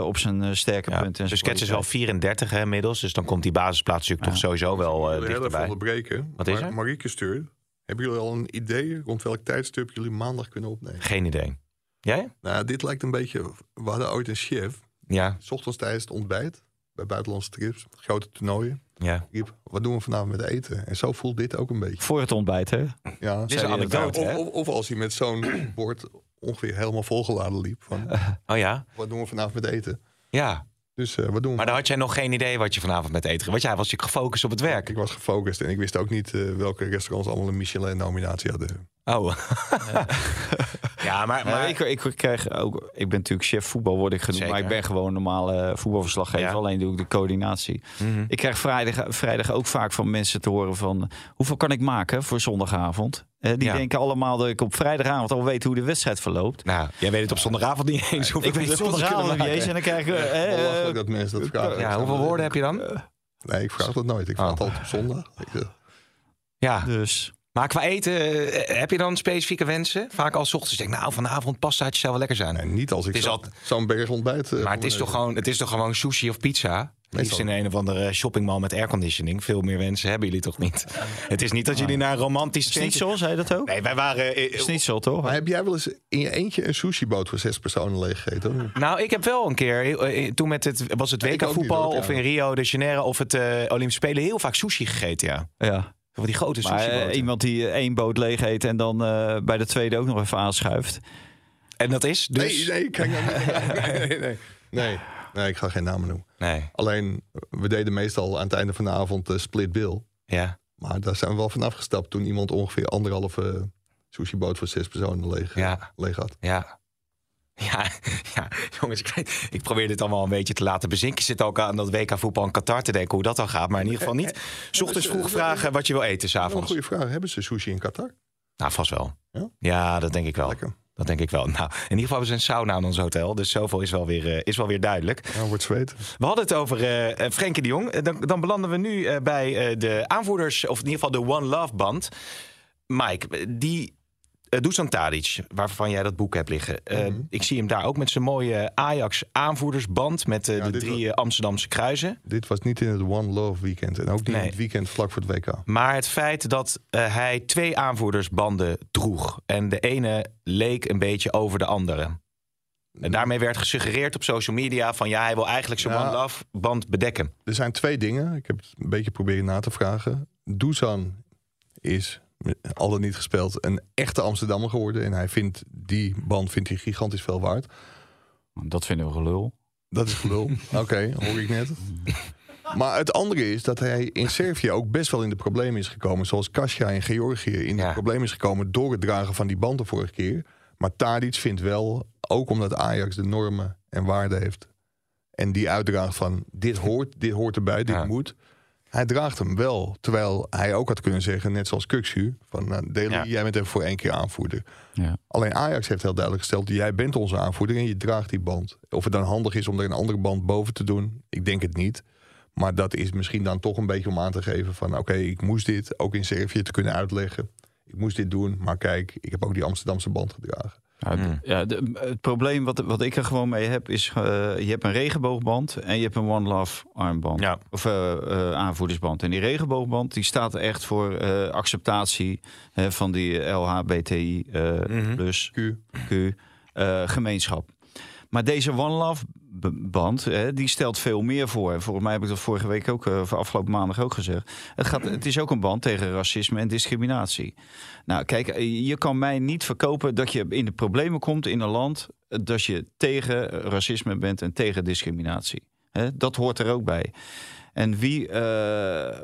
Speaker 5: op zijn sterke
Speaker 3: Ja.
Speaker 5: punten. en
Speaker 3: Dus
Speaker 5: zijn
Speaker 3: Skets is wel
Speaker 5: kwaliteit.
Speaker 3: 34 hè, inmiddels. Dus dan komt die basisplaats natuurlijk toch sowieso wel
Speaker 4: Ik even
Speaker 3: dichterbij.
Speaker 4: onderbreken.
Speaker 3: Wat is
Speaker 4: Maar
Speaker 3: er?
Speaker 4: Marieke stuurt. Hebben jullie al een idee rond welk tijdstip jullie maandag kunnen opnemen?
Speaker 3: Geen idee. Jij?
Speaker 4: Nou, dit lijkt een beetje... We hadden ooit een chef.
Speaker 3: Ja.
Speaker 4: S ochtends tijdens het ontbijt. Bij buitenlandse trips. Grote toernooien.
Speaker 3: ja.
Speaker 4: Riep, wat doen we vanavond met eten? En zo voelt dit ook een beetje.
Speaker 5: Voor het ontbijt, hè?
Speaker 4: Ja,
Speaker 3: Dit is een anekdote,
Speaker 4: of,
Speaker 3: hè?
Speaker 4: of, of als hij met zo'n bord ongeveer helemaal volgeladen liep. Van,
Speaker 3: Oh ja?
Speaker 4: wat doen we vanavond met eten?
Speaker 3: Ja.
Speaker 4: Dus eh, wat doen we?
Speaker 3: Maar dan had jij nog geen idee wat je vanavond met eten ging. Want jij was je gefocust op het werk.
Speaker 4: Ik was gefocust en ik wist ook niet eh, welke restaurants allemaal een Michelin-nominatie hadden.
Speaker 3: Oh. ja, maar...
Speaker 5: Maar
Speaker 3: maar
Speaker 5: ik, ik krijg ook, ik ben natuurlijk chef voetbal, word ik genoemd.
Speaker 3: Zeker.
Speaker 5: Maar ik ben gewoon een normale voetbalverslaggever.
Speaker 3: Ja.
Speaker 5: Alleen doe ik de coördinatie.
Speaker 3: Mhm.
Speaker 5: Ik krijg vrijdag, vrijdag ook vaak van mensen te horen van... hoeveel kan ik maken voor zondagavond? Eh, die
Speaker 3: Ja.
Speaker 5: denken allemaal dat ik op vrijdagavond al weet hoe de wedstrijd verloopt.
Speaker 3: Nou, jij weet het op zondagavond niet eens. hoeveel
Speaker 5: ik weet het zondagavond
Speaker 3: kunnen
Speaker 5: niet eens. En dan krijg ik... eh, eh,
Speaker 4: Belachelijk dat mensen dat vragen.
Speaker 3: Ja, hoeveel woorden heb je dan?
Speaker 4: Nee, ik vraag dat nooit. Ik vraag
Speaker 3: Oh.
Speaker 4: het altijd op zondag.
Speaker 3: Ja.
Speaker 5: dus...
Speaker 3: Maar qua eten, eh, heb je dan specifieke wensen? Vaak als 's ochtends denk ik, nou, vanavond pastaatjes zou wel lekker zijn.
Speaker 4: nee, niet als ik
Speaker 3: is
Speaker 4: zo-
Speaker 3: al-
Speaker 4: zo'n berg ontbijt... eh,
Speaker 3: Maar het is, toch gewoon, het is toch gewoon sushi of pizza? Liefst in een of andere shoppingmall met airconditioning. Veel meer wensen hebben jullie toch niet? Het is niet dat jullie naar een romantisch
Speaker 5: Is zo, zei je dat ook?
Speaker 3: Nee, wij waren...
Speaker 5: Is niet zo, toch?
Speaker 4: Maar heb jij wel eens in je eentje een sushiboot voor zes personen leeggegeten?
Speaker 3: Nou, ik heb wel een keer, toen met het, was het WK voetbal of in Rio de Janeiro of het Olympische Spelen heel vaak sushi gegeten, ja.
Speaker 5: Ja.
Speaker 3: Van die grote
Speaker 5: Maar
Speaker 3: sushi
Speaker 5: eh, iemand die eh, één boot leeg eet en dan eh, bij de tweede ook nog even aanschuift.
Speaker 3: En dat is dus...
Speaker 4: Nee, nee, kijk niet. nee, nee, nee. nee, nee, ik ga geen namen noemen.
Speaker 3: Nee,
Speaker 4: Alleen, we deden meestal aan het einde van de avond eh, split bill.
Speaker 3: ja.
Speaker 4: Maar daar zijn we wel vanaf gestapt toen iemand ongeveer anderhalve sushiboot voor zes personen leeg,
Speaker 3: Ja.
Speaker 4: leeg had.
Speaker 3: Ja. Ja, ja, jongens, ik, weet, ik probeer dit allemaal een beetje te laten bezinken. Ik zit ook aan dat WK voetbal in Qatar te denken hoe dat dan gaat. Maar in ieder geval niet. ochtends vroeg vragen wat je wil eten
Speaker 4: Wel een
Speaker 3: s'avonds.
Speaker 4: goede vraag. Hebben ze sushi in Qatar?
Speaker 3: Nou, vast wel.
Speaker 4: Ja?
Speaker 3: Ja, dat denk ik wel.
Speaker 4: Lekker.
Speaker 3: Dat denk ik wel. Nou, in ieder geval hebben ze een sauna in ons hotel. Dus zoveel is wel weer, eh, is wel weer duidelijk.
Speaker 4: Ja, wordt zweet.
Speaker 3: We hadden het over eh, Frenkie de Jong. Dan, dan belanden we nu bij de aanvoerders, of in ieder geval de One Love band. Mike, die uh, Dusan Tadic, waarvan jij dat boek hebt liggen. eh,
Speaker 4: Mhm.
Speaker 3: Ik zie hem daar ook met zijn mooie Ajax aanvoerdersband met eh,
Speaker 4: Ja,
Speaker 3: de drie Amsterdamse kruisen.
Speaker 4: Dit was niet in het One Love weekend. En ook niet
Speaker 3: Nee.
Speaker 4: in het weekend vlak voor het WK.
Speaker 3: Maar het feit dat hij twee aanvoerdersbanden droeg en de ene leek een beetje over de andere. En daarmee werd gesuggereerd op social media van ja, hij wil eigenlijk zijn
Speaker 4: Ja.
Speaker 3: One Love band bedekken.
Speaker 4: Er zijn twee dingen. Ik heb het een beetje proberen na te vragen. Dusan is al dan niet gespeeld een echte Amsterdammer geworden. En hij vindt die band vindt hij gigantisch veel waard.
Speaker 5: Dat vinden we gelul.
Speaker 4: Dat is gelul. Oké, hoor ik net. Maar het andere is dat hij in Servië ook best wel in de problemen is gekomen. Zoals Kasia in Georgië in
Speaker 3: Ja.
Speaker 4: de problemen is gekomen door het dragen van die band de vorige keer. Maar Tadic vindt wel, ook omdat Ajax de normen en waarden heeft. En die uitdraagt van dit hoort, dit hoort erbij, dit
Speaker 3: Ja.
Speaker 4: moet. Hij draagt hem wel. Terwijl hij ook had kunnen zeggen, net zoals Kuxu, van nou, Deli,
Speaker 3: Ja.
Speaker 4: jij bent even voor één keer aanvoerder.
Speaker 5: Ja.
Speaker 4: Alleen Ajax heeft heel duidelijk gesteld: jij bent onze aanvoerder en je draagt die band. Of het dan handig is om er een andere band boven te doen, ik denk het niet. Maar dat is misschien dan toch een beetje om aan te geven van oké, ik moest dit ook in Servië te kunnen uitleggen. Ik moest dit doen, maar kijk, ik heb ook die Amsterdamse band gedragen.
Speaker 3: Hmm.
Speaker 5: ja, de- het probleem wat, wat ik er gewoon mee heb is... eh, je hebt een regenboogband en je hebt een One Love armband.
Speaker 3: Ja.
Speaker 5: Of eh, aanvoerdersband. En die regenboogband die staat echt voor acceptatie van die LHBTI eh
Speaker 3: Mhm.
Speaker 5: plus
Speaker 4: Q.
Speaker 5: Q, gemeenschap. Maar deze One Love band, hè, die stelt veel meer voor. Volgens mij heb ik dat vorige week ook, uh, afgelopen maandag ook gezegd. Het, gaat, het is ook een band tegen racisme en discriminatie. Nou, kijk, eh, je kan mij niet verkopen dat je in de problemen komt in een land dat je tegen racisme bent en tegen discriminatie. Hè, dat hoort er ook bij. En wie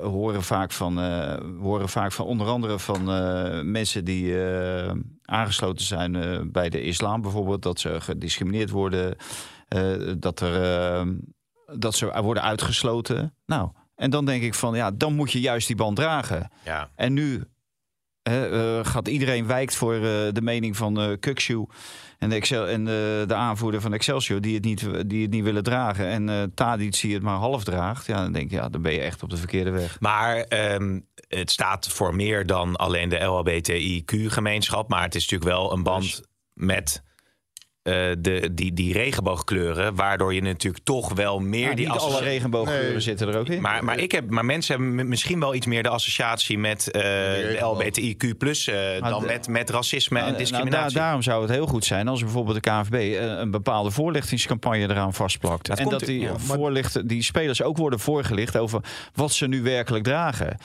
Speaker 5: horen, vaak van, horen vaak van onder andere van mensen die aangesloten zijn bij de islam bijvoorbeeld, dat ze gediscrimineerd worden, dat, er, dat ze worden uitgesloten. Nou, en dan denk ik van ja, dan moet je juist die band dragen.
Speaker 3: Ja.
Speaker 5: En nu gaat iedereen wijkt voor de mening van uh, Kukshu. En, de, Excel, en de, de aanvoerder van Excelsior die het niet, die het niet willen dragen. En uh, Tadic die het maar half draagt. Ja, dan denk je, ja, dan ben je echt op de verkeerde weg.
Speaker 3: Maar um, het staat voor meer dan alleen de LHBTIQ-gemeenschap. Maar het is natuurlijk wel een band dus... met uh, de, die, die regenboogkleuren, waardoor je natuurlijk toch wel meer
Speaker 5: nou,
Speaker 3: die
Speaker 5: niet alle regenboogkleuren nee. zitten er ook in.
Speaker 3: Maar, maar, ik heb, maar mensen hebben misschien wel iets meer de associatie met uh, de LBTIQ plus uh, dan de, met, met racisme
Speaker 5: nou,
Speaker 3: en discriminatie.
Speaker 5: Nou, daar, daarom zou het heel goed zijn als bijvoorbeeld de KNVB een bepaalde voorlichtingscampagne eraan vastplakt. Dat en dat die, ja, voorlichten, die spelers ook worden voorgelicht over wat ze nu werkelijk dragen.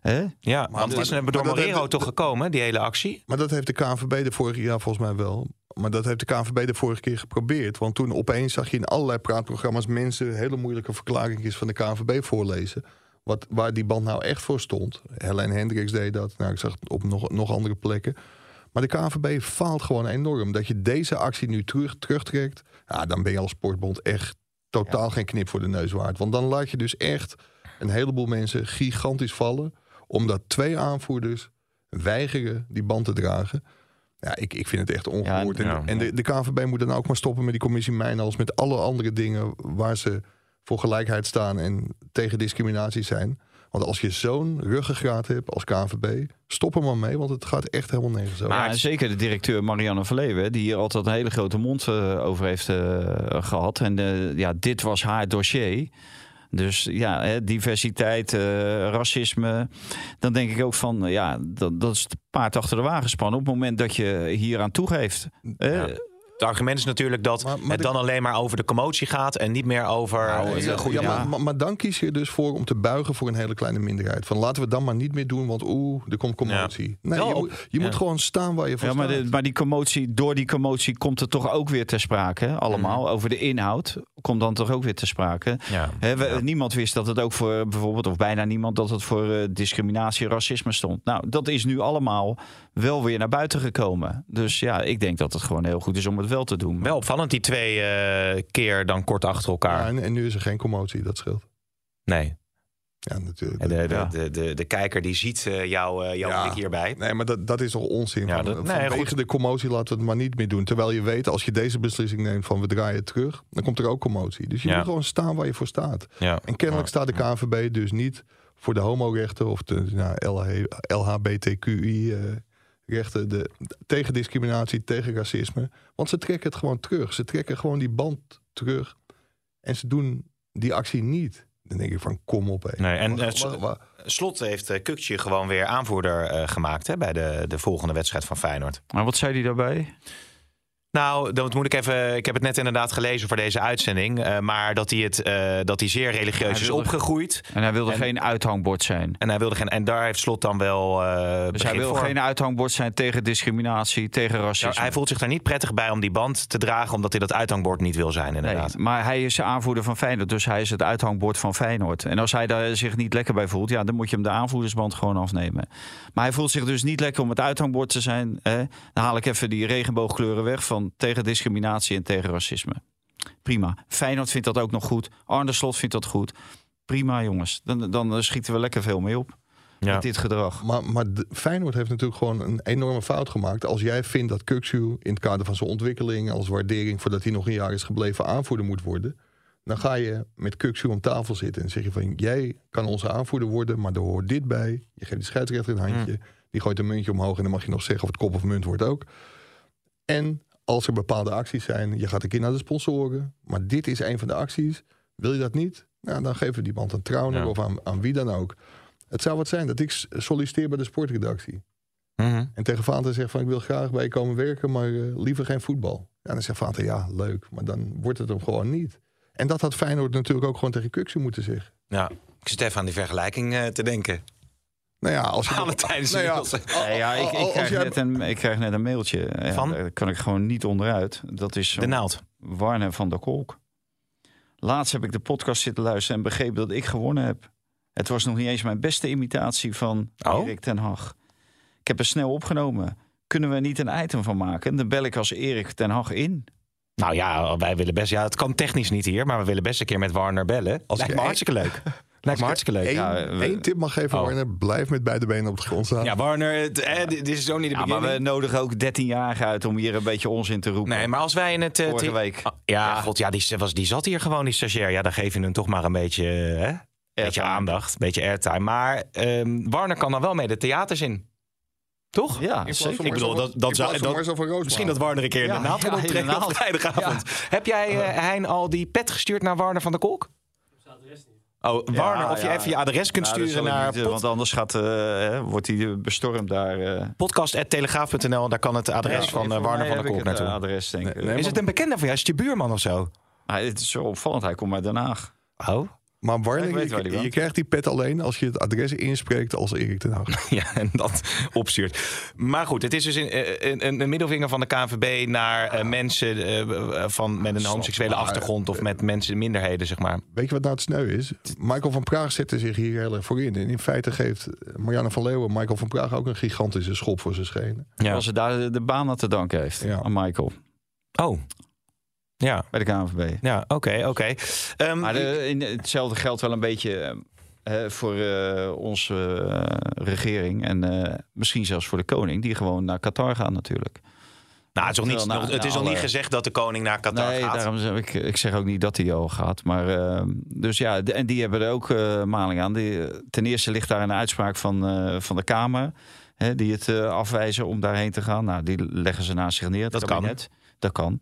Speaker 5: He?
Speaker 3: Ja, maar, want het is maar, door Morero toch gekomen, die hele actie?
Speaker 4: Maar dat heeft de KNVB de vorige jaar volgens mij wel. Maar dat heeft de KNVB de vorige keer geprobeerd. Want toen opeens zag je in allerlei praatprogramma's mensen hele moeilijke verklaringen van de KNVB voorlezen. Wat, waar die band nou echt voor stond. Helene Hendricks deed dat. Nou, ik zag het op nog, nog andere plekken. Maar de KNVB faalt gewoon enorm. Dat je deze actie nu terug, terugtrekt. Ja, dan ben je als sportbond echt totaal ja. geen knip voor de neus waard. Want dan laat je dus echt een heleboel mensen gigantisch vallen. Omdat twee aanvoerders weigeren die band te dragen. Ja, ik, ik vind het echt ongehoord. Ja, en, en de, de KNVB moet dan ook maar stoppen met die commissie Mijnals... met alle andere dingen waar ze voor gelijkheid staan... en tegen discriminatie zijn. Want als je zo'n ruggengraat hebt als KNVB... stop er maar mee, want het gaat echt helemaal nergens over.
Speaker 5: Maar zeker de directeur Marianne Verleeuwen... die hier altijd een hele grote mond uh, over heeft uh, gehad. En uh, ja, dit was haar dossier... Dus ja, hè, diversiteit, uh, racisme. Dan denk ik ook van, ja, dat, dat is het paard achter de wagen spannen. Op het moment dat je hier aan toegeeft.
Speaker 3: Ja. Het argument is natuurlijk dat maar, maar het dan alleen maar over de commotie gaat en niet meer over nou,
Speaker 4: ja,
Speaker 3: goede.
Speaker 4: Ja, maar, maar, dan kies je dus voor om te buigen voor een hele kleine minderheid. Van laten we dan maar niet meer doen, want oeh, er komt commotie. Nee, je, moet, je moet gewoon staan waar je voor
Speaker 5: ja, maar,
Speaker 4: staat.
Speaker 5: De, maar die commotie, door die commotie komt het toch ook weer ter sprake. Hè? Allemaal over de inhoud komt dan toch ook weer ter sprake. He, we, niemand wist dat het ook voor bijvoorbeeld, of bijna niemand, dat het voor uh, discriminatie en racisme stond. Nou, dat is nu allemaal wel weer naar buiten gekomen. Dus ja, ik denk dat het gewoon heel goed is om het wel te doen.
Speaker 3: Wel opvallend, die twee uh, keer dan kort achter elkaar.
Speaker 4: Ja, en, en, nu is er geen commotie, dat scheelt.
Speaker 3: Nee.
Speaker 4: Ja, natuurlijk.
Speaker 3: De, de, de, de, de, kijker die ziet uh, jou, uh, jouw ja. blik hierbij.
Speaker 4: Nee, maar dat, dat is toch onzin.
Speaker 3: Ja, dat,
Speaker 4: van,
Speaker 3: nee,
Speaker 4: vanwege
Speaker 3: goed.
Speaker 4: de commotie laten we het maar niet meer doen. Terwijl je weet, als je deze beslissing neemt van we draaien het terug, dan komt er ook commotie. Dus je
Speaker 3: Ja.
Speaker 4: moet gewoon staan waar je voor staat.
Speaker 3: Ja.
Speaker 4: En kennelijk
Speaker 3: Ja.
Speaker 4: staat de KNVB dus niet voor de homorechten of de nou, LHBTQI-rechten, de, tegen discriminatie, tegen racisme. Want ze trekken het gewoon terug. Ze trekken gewoon die band terug. En ze doen die actie niet. Dan denk ik van, kom op. hé.
Speaker 3: Nee, en Slot heeft uh, Kukje gewoon weer aanvoerder eh, gemaakt hè, bij de, de volgende wedstrijd van Feyenoord.
Speaker 5: Maar wat zei hij daarbij?
Speaker 3: Nou, dat moet ik even. Ik heb het net inderdaad gelezen voor deze uitzending. eh, maar dat hij, het, eh, dat hij zeer religieus
Speaker 5: Hij
Speaker 3: is opgegroeid.
Speaker 5: En hij wilde
Speaker 3: En-
Speaker 5: geen uithangbord zijn.
Speaker 3: En hij wilde geen. En daar heeft Slot dan wel. eh
Speaker 5: Dus hij wil
Speaker 3: voor.
Speaker 5: geen uithangbord zijn tegen discriminatie, tegen racisme.
Speaker 3: Ja, hij voelt zich daar niet prettig bij om die band te dragen, omdat hij dat uithangbord niet wil zijn,
Speaker 5: Nee,
Speaker 3: inderdaad.
Speaker 5: maar hij is de aanvoerder van Feyenoord, dus hij is het uithangbord van Feyenoord. En als hij daar zich niet lekker bij voelt, ja, dan moet je hem de aanvoerdersband gewoon afnemen. Maar hij voelt zich dus niet lekker om het uithangbord te zijn. Hè? Dan haal ik even die regenboogkleuren weg van tegen discriminatie en tegen racisme. Prima. Feyenoord vindt dat ook nog goed. Arne Slot vindt dat goed. Prima, jongens. Dan, dan schieten we lekker veel mee op
Speaker 3: Ja.
Speaker 5: met dit gedrag.
Speaker 4: Maar, maar de- Feyenoord heeft natuurlijk gewoon een enorme fout gemaakt. Als jij vindt dat Kuksu in het kader van zijn ontwikkeling... als waardering voordat hij nog een jaar is gebleven aanvoerder moet worden... dan ga je met Kuksu om tafel zitten en zeg je van... jij kan onze aanvoerder worden, maar er hoort dit bij. Je geeft die scheidsrechter een handje, die gooit een muntje omhoog... en dan mag je nog zeggen of het kop of munt wordt ook. En als er bepaalde acties zijn, je gaat een keer naar de sponsoren... maar dit is een van de acties, wil je dat niet? Nou, dan geven we die band aan Trauner
Speaker 3: Ja.
Speaker 4: of aan, aan wie dan ook... Het zou wat zijn dat ik solliciteer bij de sportredactie.
Speaker 3: Mhm.
Speaker 4: En tegen Vaanten zeg van ik wil graag bij je komen werken, maar eh, liever geen voetbal. Ja, dan zegt Vater, ja, leuk. Maar dan wordt het hem gewoon niet. En dat had Feyenoord natuurlijk ook gewoon tegen Kuxu moeten zeggen.
Speaker 3: Ja, ik zit even aan die vergelijking eh, te denken.
Speaker 4: Nou ja, als je...
Speaker 3: Valentijns
Speaker 4: Nou ja.
Speaker 5: Nee, ja, ik, ik, krijg
Speaker 4: jij-
Speaker 5: net een, ik krijg net een mailtje. Ja,
Speaker 3: Van?
Speaker 5: Daar kan ik gewoon niet onderuit. Dat is
Speaker 3: De naald.
Speaker 5: Warner van der Kolk. Laatst heb ik de podcast zitten luisteren en begrepen dat ik gewonnen heb. Het was nog niet eens mijn beste imitatie van
Speaker 3: Oh?
Speaker 5: Erik ten Hag. Ik heb er snel opgenomen. Kunnen we er niet een item van maken? Dan bel ik als Erik ten Hag in.
Speaker 3: Nou ja, wij willen best. Ja, het kan technisch niet hier, maar we willen best een keer met Warner bellen.
Speaker 4: Als
Speaker 3: Lijkt
Speaker 4: ik
Speaker 3: me hartstikke leuk. Lijkt me hartstikke leuk.
Speaker 4: Eén,
Speaker 5: Ja, we-
Speaker 4: één tip mag geven,
Speaker 3: Oh.
Speaker 4: Warner. Blijf met beide benen op de grond staan.
Speaker 3: Ja, Warner, het, eh, dit is zo niet de
Speaker 5: Ja, maar we nodigen ook 13-jarigen uit om hier een beetje onzin te roepen.
Speaker 3: Nee, maar als wij in het... eh,
Speaker 5: Vorige week.
Speaker 3: Ah, ja,
Speaker 5: Ja.
Speaker 3: god, ja, die, was, die zat hier gewoon, die stagiair. Ja, dan geef je hem toch maar een beetje, eh, hè? beetje aandacht, een beetje airtime. Maar ehm, Warner kan dan wel mee de theaters in. Toch?
Speaker 5: Ja, zeker.
Speaker 3: Ik bedoel, dat, dat zou... Dat, misschien dat Warner een keer in
Speaker 5: Ja,
Speaker 3: de naald
Speaker 5: ja, de naald.
Speaker 3: vrijdagavond. Heb jij, eh, Hein, al die pet gestuurd naar Warner van der Kolk? Oh, Warner, of je
Speaker 5: ja.
Speaker 3: even je adres kunt
Speaker 5: Nou,
Speaker 3: sturen naar
Speaker 5: niet, eh, want anders gaat, eh, wordt hij bestormd daar. eh.
Speaker 3: podcast.telegraaf.nl. Daar kan het adres
Speaker 5: Ja,
Speaker 3: van eh, Warner van der Kolk naartoe.
Speaker 5: eh, adres, denk ik.
Speaker 4: Nee, nee,
Speaker 3: is het een bekende van jou? Is het je buurman of zo?
Speaker 5: Ah, het is zo opvallend. Hij komt uit Den Haag.
Speaker 3: Oh.
Speaker 4: Maar
Speaker 5: die
Speaker 4: je, je krijgt die pet alleen als je het adres inspreekt als Erik ten Hag.
Speaker 3: Ja, en dat opstuurt. Maar goed, het is dus een, een, een, een middelvinger van de KNVB naar eh, mensen eh, van, met een homoseksuele achtergrond of met mensen minderheden, zeg maar.
Speaker 4: Weet je wat nou het sneu is? Michael van Praag zette zich hier heel erg voor in. En in feite geeft Marianne van Leeuwen Michael van Praag ook een gigantische schop voor zijn schenen.
Speaker 3: Ja.
Speaker 5: Als ze daar de, de baan aan te danken heeft
Speaker 4: Ja.
Speaker 5: aan Michael
Speaker 3: Oh. Ja,
Speaker 5: bij de KNVB.
Speaker 3: ja oké, oké. Ehm,
Speaker 5: Maar de, in, hetzelfde geldt wel een beetje eh, voor eh, onze eh, regering. En misschien zelfs voor de koning, die gewoon naar Qatar gaat natuurlijk.
Speaker 3: nou, het is, nog niet,
Speaker 5: na-
Speaker 3: het is niet gezegd dat de koning naar Qatar
Speaker 5: nee,
Speaker 3: gaat.
Speaker 5: daarom zeg ik, ik zeg ook niet dat hij al gaat. Maar eh, dus ja, de- en die hebben er ook maling aan. Die, ten eerste ligt daar een uitspraak van, van de Kamer. Hè, die het afwijzen om daarheen te gaan. Nou, die leggen ze naast zich neer.
Speaker 3: Dat kan.
Speaker 5: kabinet. Dat kan.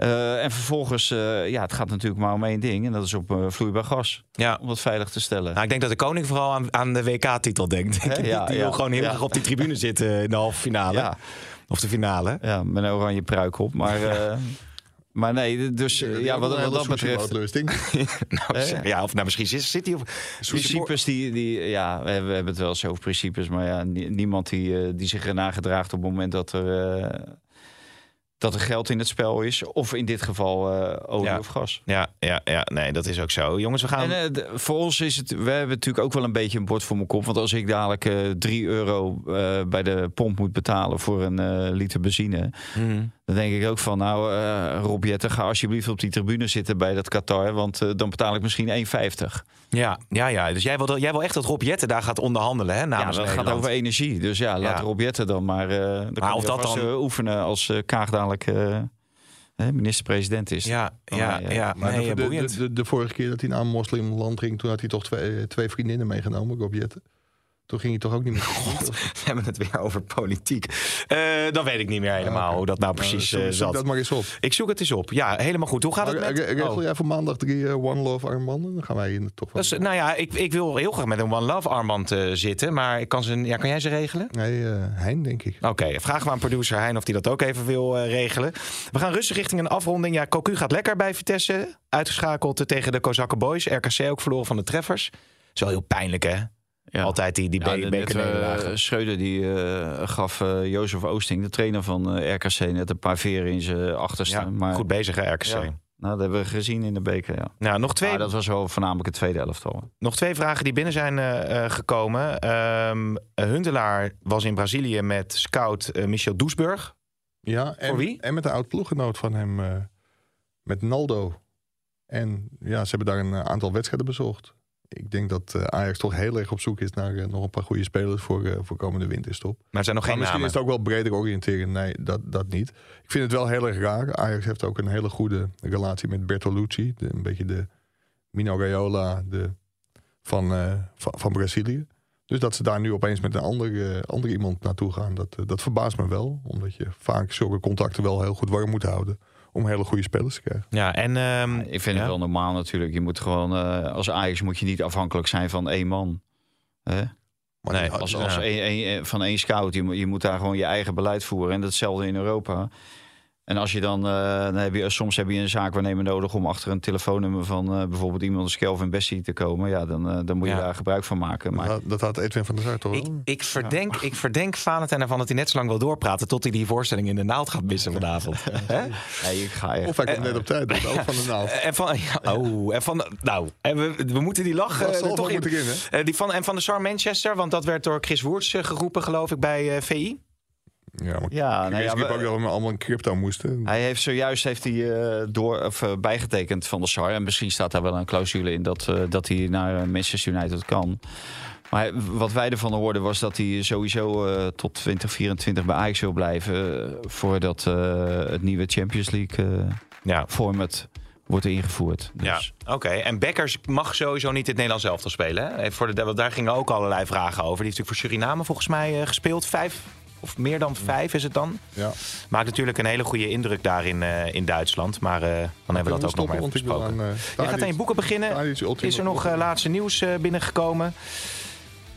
Speaker 5: Eh, en vervolgens, eh, ja, het gaat natuurlijk maar om één ding. En dat is op eh, vloeibaar gas.
Speaker 3: Ja.
Speaker 5: Om dat veilig te stellen.
Speaker 3: Nou, ik denk dat de koning vooral aan, aan de WK-titel denkt.
Speaker 5: Hè? Ja,
Speaker 3: die
Speaker 5: ja.
Speaker 3: wil gewoon heel
Speaker 5: Ja.
Speaker 3: erg op die tribune zitten in de halve finale.
Speaker 5: ja,
Speaker 3: Of de finale.
Speaker 5: ja, met een oranje pruik op. Maar, eh, maar nee, dus ja, wat, wat dat betreft...
Speaker 3: Nou, ja, of nou, misschien zit, zit hij op...
Speaker 5: Principes die, die ja, we hebben, we hebben het wel eens over principes, maar ja, nie- niemand die, eh, die zich ernaar gedraagt op het moment dat er, eh, dat er geld in het spel is, of in dit geval eh, olie
Speaker 3: Ja.
Speaker 5: of gas.
Speaker 3: Ja, ja, ja, nee, dat is ook zo. Jongens, we gaan...
Speaker 5: En eh, voor ons is het, we hebben natuurlijk ook wel een beetje een bord voor mijn kop, want als ik dadelijk eh 3 euro eh, bij de pomp moet betalen voor een liter benzine,
Speaker 3: Mhm.
Speaker 5: Dan denk ik ook van, nou, eh Rob Jetten, ga alsjeblieft op die tribune zitten bij dat Qatar, want eh, dan betaal ik misschien 1,50.
Speaker 3: Ja, ja, ja. Dus jij wil, jij wil echt dat Rob Jetten daar gaat onderhandelen, hè?
Speaker 5: Ja,
Speaker 3: Namens
Speaker 5: dat gaat over energie. Dus ja, laat
Speaker 3: Ja.
Speaker 5: Rob Jetten dan maar. eh dan kan
Speaker 3: of
Speaker 5: hij
Speaker 3: dat dan-
Speaker 5: eh, oefenen als eh Kaag dadelijk eh, hè, minister-president is.
Speaker 3: Ja, ja, ja.
Speaker 4: Maar
Speaker 3: nee,
Speaker 4: de, de,
Speaker 3: boeiend.
Speaker 4: de, de, de vorige keer dat hij naar een moslimland ging, toen had hij toch twee, twee vriendinnen meegenomen, Rob Jetten. Toen ging hij toch ook niet meer.
Speaker 3: We hebben het weer over politiek. Eh, dan weet ik niet meer helemaal
Speaker 4: oké.
Speaker 3: hoe dat nou precies
Speaker 4: zoek,
Speaker 3: eh,
Speaker 4: zoek
Speaker 3: zat.
Speaker 4: dat maar eens op.
Speaker 3: Ik zoek het eens op. Ja, helemaal goed. Hoe gaat het
Speaker 4: Maar,
Speaker 3: met...
Speaker 4: re- regel
Speaker 3: Oh.
Speaker 4: jij voor maandag drie eh, One Love armbanden? Dan gaan wij toch wel.
Speaker 3: Dat is, nou ja, ik, ik wil heel graag met een One Love armband eh, zitten. Maar ik kan, ze, ja, kan jij ze regelen?
Speaker 4: Nee, eh Hein, denk ik.
Speaker 3: Oké, vragen we aan producer Hein of hij dat ook even wil eh, regelen. We gaan rustig richting een afronding. Ja, Cocu gaat lekker bij Vitesse. Uitgeschakeld eh, tegen de Kozakken Boys. RKC ook verloren van de treffers. is wel heel pijnlijk, hè?
Speaker 5: Ja.
Speaker 3: Altijd die, die
Speaker 5: Ja,
Speaker 3: be-
Speaker 5: de- net,
Speaker 3: bekernederlagen.
Speaker 5: eh, Schreuder die eh, gaf eh, Jozef Oosting, de trainer van eh, RKC, net een paar veren in zijn achterste.
Speaker 3: ja,
Speaker 5: maar,
Speaker 3: goed bezig, hè, RKC.
Speaker 5: Ja. Nou, dat hebben we gezien in de beker, ja.
Speaker 3: Nou, nog twee,
Speaker 5: Maar dat was wel voornamelijk het tweede elftal.
Speaker 3: nog twee vragen die binnen zijn eh, eh, gekomen. Ehm, Huntelaar was in Brazilië met scout eh, Michel Doesburg.
Speaker 4: Ja, en,
Speaker 3: Voor wie?
Speaker 4: En met een oud ploeggenoot van hem, eh, met Naldo. En ja, ze hebben daar een aantal wedstrijden bezocht. Ik denk dat eh, Ajax toch heel erg op zoek is naar eh, nog een paar goede spelers voor, eh, voor komende winterstop.
Speaker 3: Maar er zijn nog
Speaker 4: Maar
Speaker 3: geen
Speaker 4: misschien
Speaker 3: namen.
Speaker 4: is het ook wel breder oriënteren. Nee, dat, dat niet. Ik vind het wel heel erg raar. Ajax heeft ook een hele goede relatie met Bertolucci. De, een beetje de Mino Raiola de, van, van, van Brazilië. Dus dat ze daar nu opeens met een ander, eh, ander iemand naartoe gaan, dat, dat verbaast me wel. Omdat je vaak zulke contacten wel heel goed warm moet houden. Om hele goede spelers te krijgen.
Speaker 3: Ja, en ehm,
Speaker 5: Ik vind
Speaker 3: ja.
Speaker 5: het wel normaal natuurlijk. Je moet gewoon, eh, als Ajax moet je niet afhankelijk zijn van één man.
Speaker 4: Maar
Speaker 3: Nee,
Speaker 5: Als,
Speaker 3: Ja.
Speaker 5: als één- één- van één scout, je, je moet daar gewoon je eigen beleid voeren. En datzelfde in Europa. En als je dan, eh, dan heb je, soms heb je een zaakwaarnemer nodig om achter een telefoonnummer van eh, bijvoorbeeld iemand als Kelvin Bessie te komen. Ja, dan, eh, dan moet je
Speaker 3: Ja.
Speaker 5: daar gebruik van maken. Maar
Speaker 4: Dat, dat had Edwin van der Sar toch
Speaker 3: Ik,
Speaker 4: wel?
Speaker 3: ik, verdenk, ik verdenk Valentijn ervan dat hij net zo lang wil doorpraten... tot hij die voorstelling in de naald gaat missen vanavond.
Speaker 5: Ik ga echt.
Speaker 4: Of hij komt net op tijd, dat ook van de naald.
Speaker 3: En van, ja, oh, en van, nou, en we, we moeten die lach
Speaker 4: Dat
Speaker 3: eh,
Speaker 4: zal
Speaker 3: er toch in.
Speaker 4: moeten in?
Speaker 3: Eh, die van, en van de Sar Manchester, want dat werd door Chris Woerts eh, geroepen, geloof ik, bij eh, VI.
Speaker 4: Ja, maar
Speaker 5: Ja,
Speaker 4: ik
Speaker 5: nou ja,
Speaker 4: ook dat we allemaal in crypto moesten.
Speaker 5: Hij heeft zojuist heeft hij, eh, door, of, eh, bijgetekend van de SAR. En misschien staat daar wel een clausule in dat, eh, dat hij naar Manchester United kan. Maar hij- wat wij ervan hoorden was dat hij sowieso eh, tot 2024 bij Ajax wil blijven. voordat eh, het nieuwe Champions League eh,
Speaker 3: Ja.
Speaker 5: format wordt ingevoerd. Dus.
Speaker 3: Ja, oké. En Bekkers mag sowieso niet het Nederlands elftal spelen. Hè? Voor de, daar gingen ook allerlei vragen over. Die heeft natuurlijk voor Suriname volgens mij eh, gespeeld. Vijf of meer dan vijf is het dan.
Speaker 4: Ja.
Speaker 3: Maakt natuurlijk een hele goede indruk daar in, eh, in Duitsland. Maar eh, dan hebben we dat ook nog maar even besproken.
Speaker 4: aan... eh,
Speaker 3: Je gaat aan je boeken beginnen. Is er nog laatste nieuws eh, binnengekomen?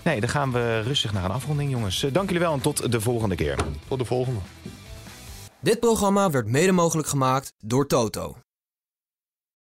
Speaker 3: Nee, dan gaan we rustig naar een afronding, jongens. Dank jullie wel en tot de volgende keer.
Speaker 4: Tot de volgende.
Speaker 1: Dit programma werd mede mogelijk gemaakt door Toto.